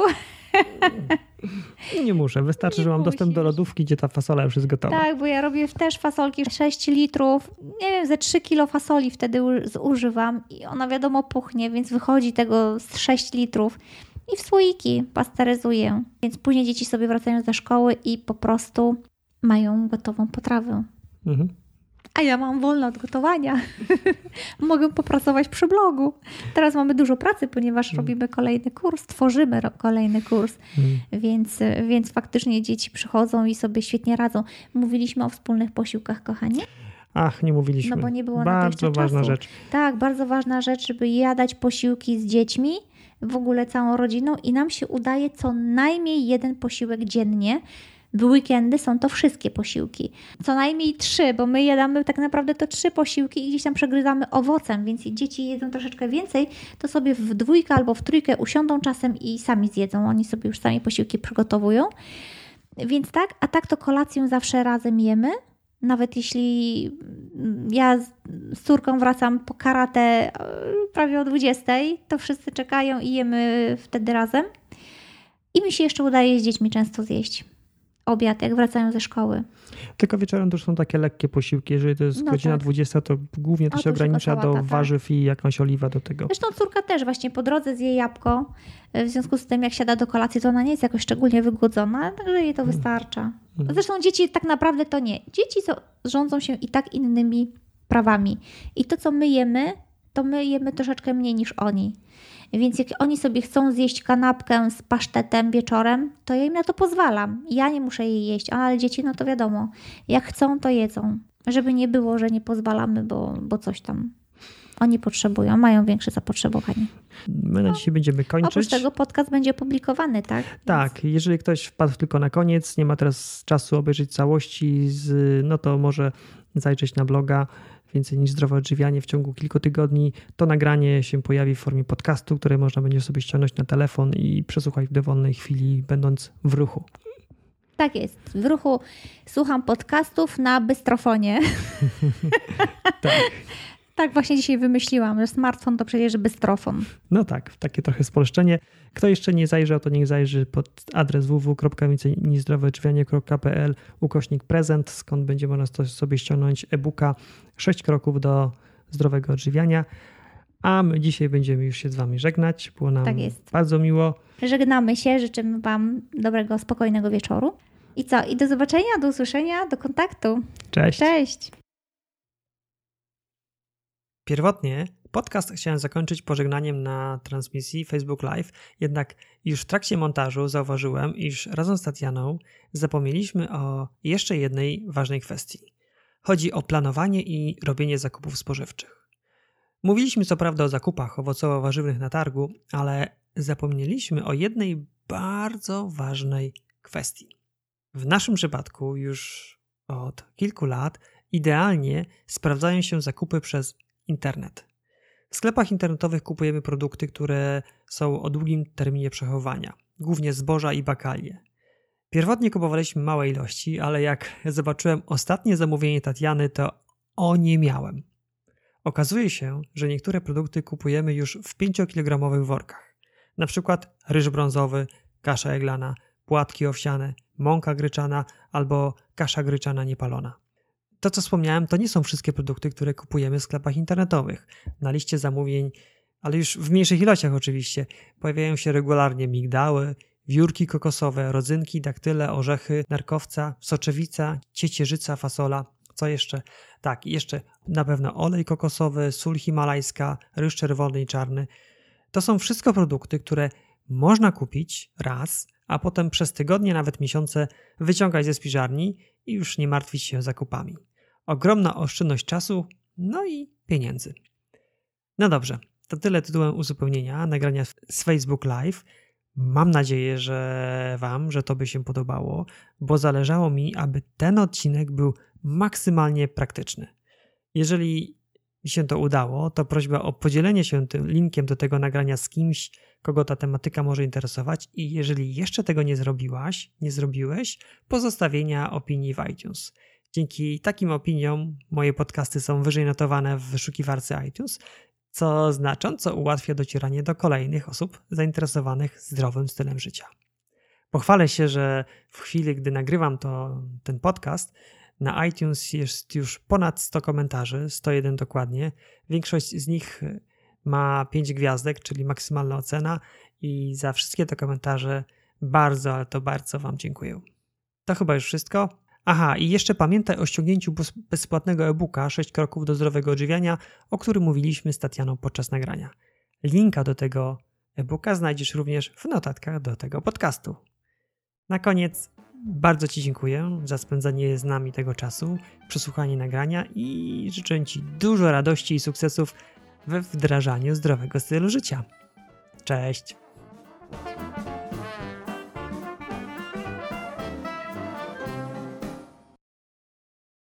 Nie muszę, wystarczy, nie że mam musisz. dostęp do lodówki, gdzie ta fasola już jest gotowa. Tak, bo ja robię też fasolki 6 litrów, nie wiem, ze 3 kilo fasoli wtedy zużywam i ona wiadomo puchnie, więc wychodzi tego z 6 litrów i w słoiki pasteryzuję. Więc później dzieci sobie wracają ze szkoły i po prostu mają gotową potrawę. Mhm. A ja mam wolne od gotowania. (laughs) Mogę popracować przy blogu. Teraz mamy dużo pracy, ponieważ mhm. robimy kolejny kurs, tworzymy kolejny kurs, mhm. więc, więc faktycznie dzieci przychodzą i sobie świetnie radzą. Mówiliśmy o wspólnych posiłkach, kochanie? Ach, nie mówiliśmy. No bo nie było Bardzo na to ważna czasu. rzecz. Tak, bardzo ważna rzecz, żeby jadać posiłki z dziećmi, w ogóle całą rodziną i nam się udaje co najmniej jeden posiłek dziennie w weekendy są to wszystkie posiłki. Co najmniej trzy, bo my jadamy tak naprawdę to trzy posiłki i gdzieś tam przegryzamy owocem, więc dzieci jedzą troszeczkę więcej, to sobie w dwójkę albo w trójkę usiądą czasem i sami zjedzą. Oni sobie już sami posiłki przygotowują. Więc tak, a tak to kolację zawsze razem jemy. Nawet jeśli ja z córką wracam po karate prawie o 20, to wszyscy czekają i jemy wtedy razem. I mi się jeszcze udaje z dziećmi często zjeść obiad, jak wracają ze szkoły. Tylko wieczorem to już są takie lekkie posiłki. Jeżeli to jest No godzina tak. 20, to głównie to się ogranicza do tak. warzyw i jakąś oliwę do tego. Zresztą córka też właśnie po drodze zje jabłko. W związku z tym, jak siada do kolacji, to ona nie jest jakoś szczególnie wygłodzona, także jej to wystarcza. Mhm. Zresztą dzieci tak naprawdę to nie. Dzieci rządzą się i tak innymi prawami. I to, co my jemy, to my jemy troszeczkę mniej niż oni. Więc jak oni sobie chcą zjeść kanapkę z pasztetem wieczorem, to ja im na to pozwalam. Ja nie muszę jej jeść, ale dzieci, no to wiadomo, jak chcą, to jedzą. Żeby nie było, że nie pozwalamy, bo, bo coś tam oni potrzebują, mają większe zapotrzebowanie. My na dzisiaj będziemy kończyć. Oprócz tego podcast będzie opublikowany, tak? Tak, jeżeli ktoś wpadł tylko na koniec, nie ma teraz czasu obejrzeć całości, z, no to może zajrzeć na bloga więcej niż zdrowe odżywianie w ciągu kilku tygodni. To nagranie się pojawi w formie podcastu, które można będzie sobie ściągnąć na telefon i przesłuchać w dowolnej chwili, będąc w ruchu. Tak jest. W ruchu słucham podcastów na bystrofonie. (laughs) Tak. Tak właśnie dzisiaj wymyśliłam, że smartfon to przecież bystrofon. No tak, takie trochę spolszczenie. Kto jeszcze nie zajrzał, to niech zajrzy pod adres www.więcejnizdroweodżywianie.pl ukośnik prezent, skąd będzie można sobie ściągnąć e-booka 6 kroków do zdrowego odżywiania. A my dzisiaj będziemy już się z Wami żegnać. Było nam Tak bardzo miło. Żegnamy się, życzymy Wam dobrego, spokojnego wieczoru. I co? I do zobaczenia, do usłyszenia, do kontaktu. Cześć. Cześć! Pierwotnie podcast chciałem zakończyć pożegnaniem na transmisji Facebook Live, jednak już w trakcie montażu zauważyłem, iż razem z Tatianą zapomnieliśmy o jeszcze jednej ważnej kwestii. Chodzi o planowanie i robienie zakupów spożywczych. Mówiliśmy co prawda o zakupach owocowo-warzywnych na targu, ale zapomnieliśmy o jednej bardzo ważnej kwestii. W naszym przypadku już od kilku lat idealnie sprawdzają się zakupy przez internet. W sklepach internetowych kupujemy produkty, które są o długim terminie przechowywania, głównie zboża i bakalie. Pierwotnie kupowaliśmy małe ilości, ale jak (laughs) zobaczyłem ostatnie zamówienie Tatiany, to o nie miałem. Okazuje się, że niektóre produkty kupujemy już w 5-kilogramowych workach. Na przykład ryż brązowy, kasza eglana, płatki owsiane, mąka gryczana albo kasza gryczana niepalona. To, co wspomniałem, to nie są wszystkie produkty, które kupujemy w sklepach internetowych. Na liście zamówień, ale już w mniejszych ilościach oczywiście, pojawiają się regularnie migdały, wiórki kokosowe, rodzynki, daktyle, orzechy, narkowca, soczewica, ciecierzyca, fasola. Co jeszcze? Tak, jeszcze na pewno olej kokosowy, sól himalajska, ryż czerwony i czarny. To są wszystko produkty, które można kupić raz, a potem przez tygodnie, nawet miesiące wyciągać ze spiżarni i już nie martwić się zakupami. Ogromna oszczędność czasu, no i pieniędzy. No dobrze, to tyle tytułem uzupełnienia nagrania z Facebook Live. Mam nadzieję, że Wam, że to by się podobało, bo zależało mi, aby ten odcinek był maksymalnie praktyczny. Jeżeli się to udało, to prośba o podzielenie się tym linkiem do tego nagrania z kimś, kogo ta tematyka może interesować i jeżeli jeszcze tego nie zrobiłaś, nie zrobiłeś, pozostawienia opinii w iTunes. Dzięki takim opiniom moje podcasty są wyżej notowane w wyszukiwarce iTunes, co znacząco ułatwia docieranie do kolejnych osób zainteresowanych zdrowym stylem życia. Pochwalę się, że w chwili, gdy nagrywam to, ten podcast, na iTunes jest już ponad 100 komentarzy, 101 dokładnie. Większość z nich ma 5 gwiazdek, czyli maksymalna ocena i za wszystkie te komentarze bardzo, ale to bardzo Wam dziękuję. To chyba już wszystko. Aha, i jeszcze pamiętaj o ściągnięciu bez- bezpłatnego e-booka 6 kroków do zdrowego odżywiania, o którym mówiliśmy z Tatianą podczas nagrania. Linka do tego e-booka znajdziesz również w notatkach do tego podcastu. Na koniec bardzo Ci dziękuję za spędzanie z nami tego czasu, przesłuchanie nagrania i życzę Ci dużo radości i sukcesów we wdrażaniu zdrowego stylu życia. Cześć!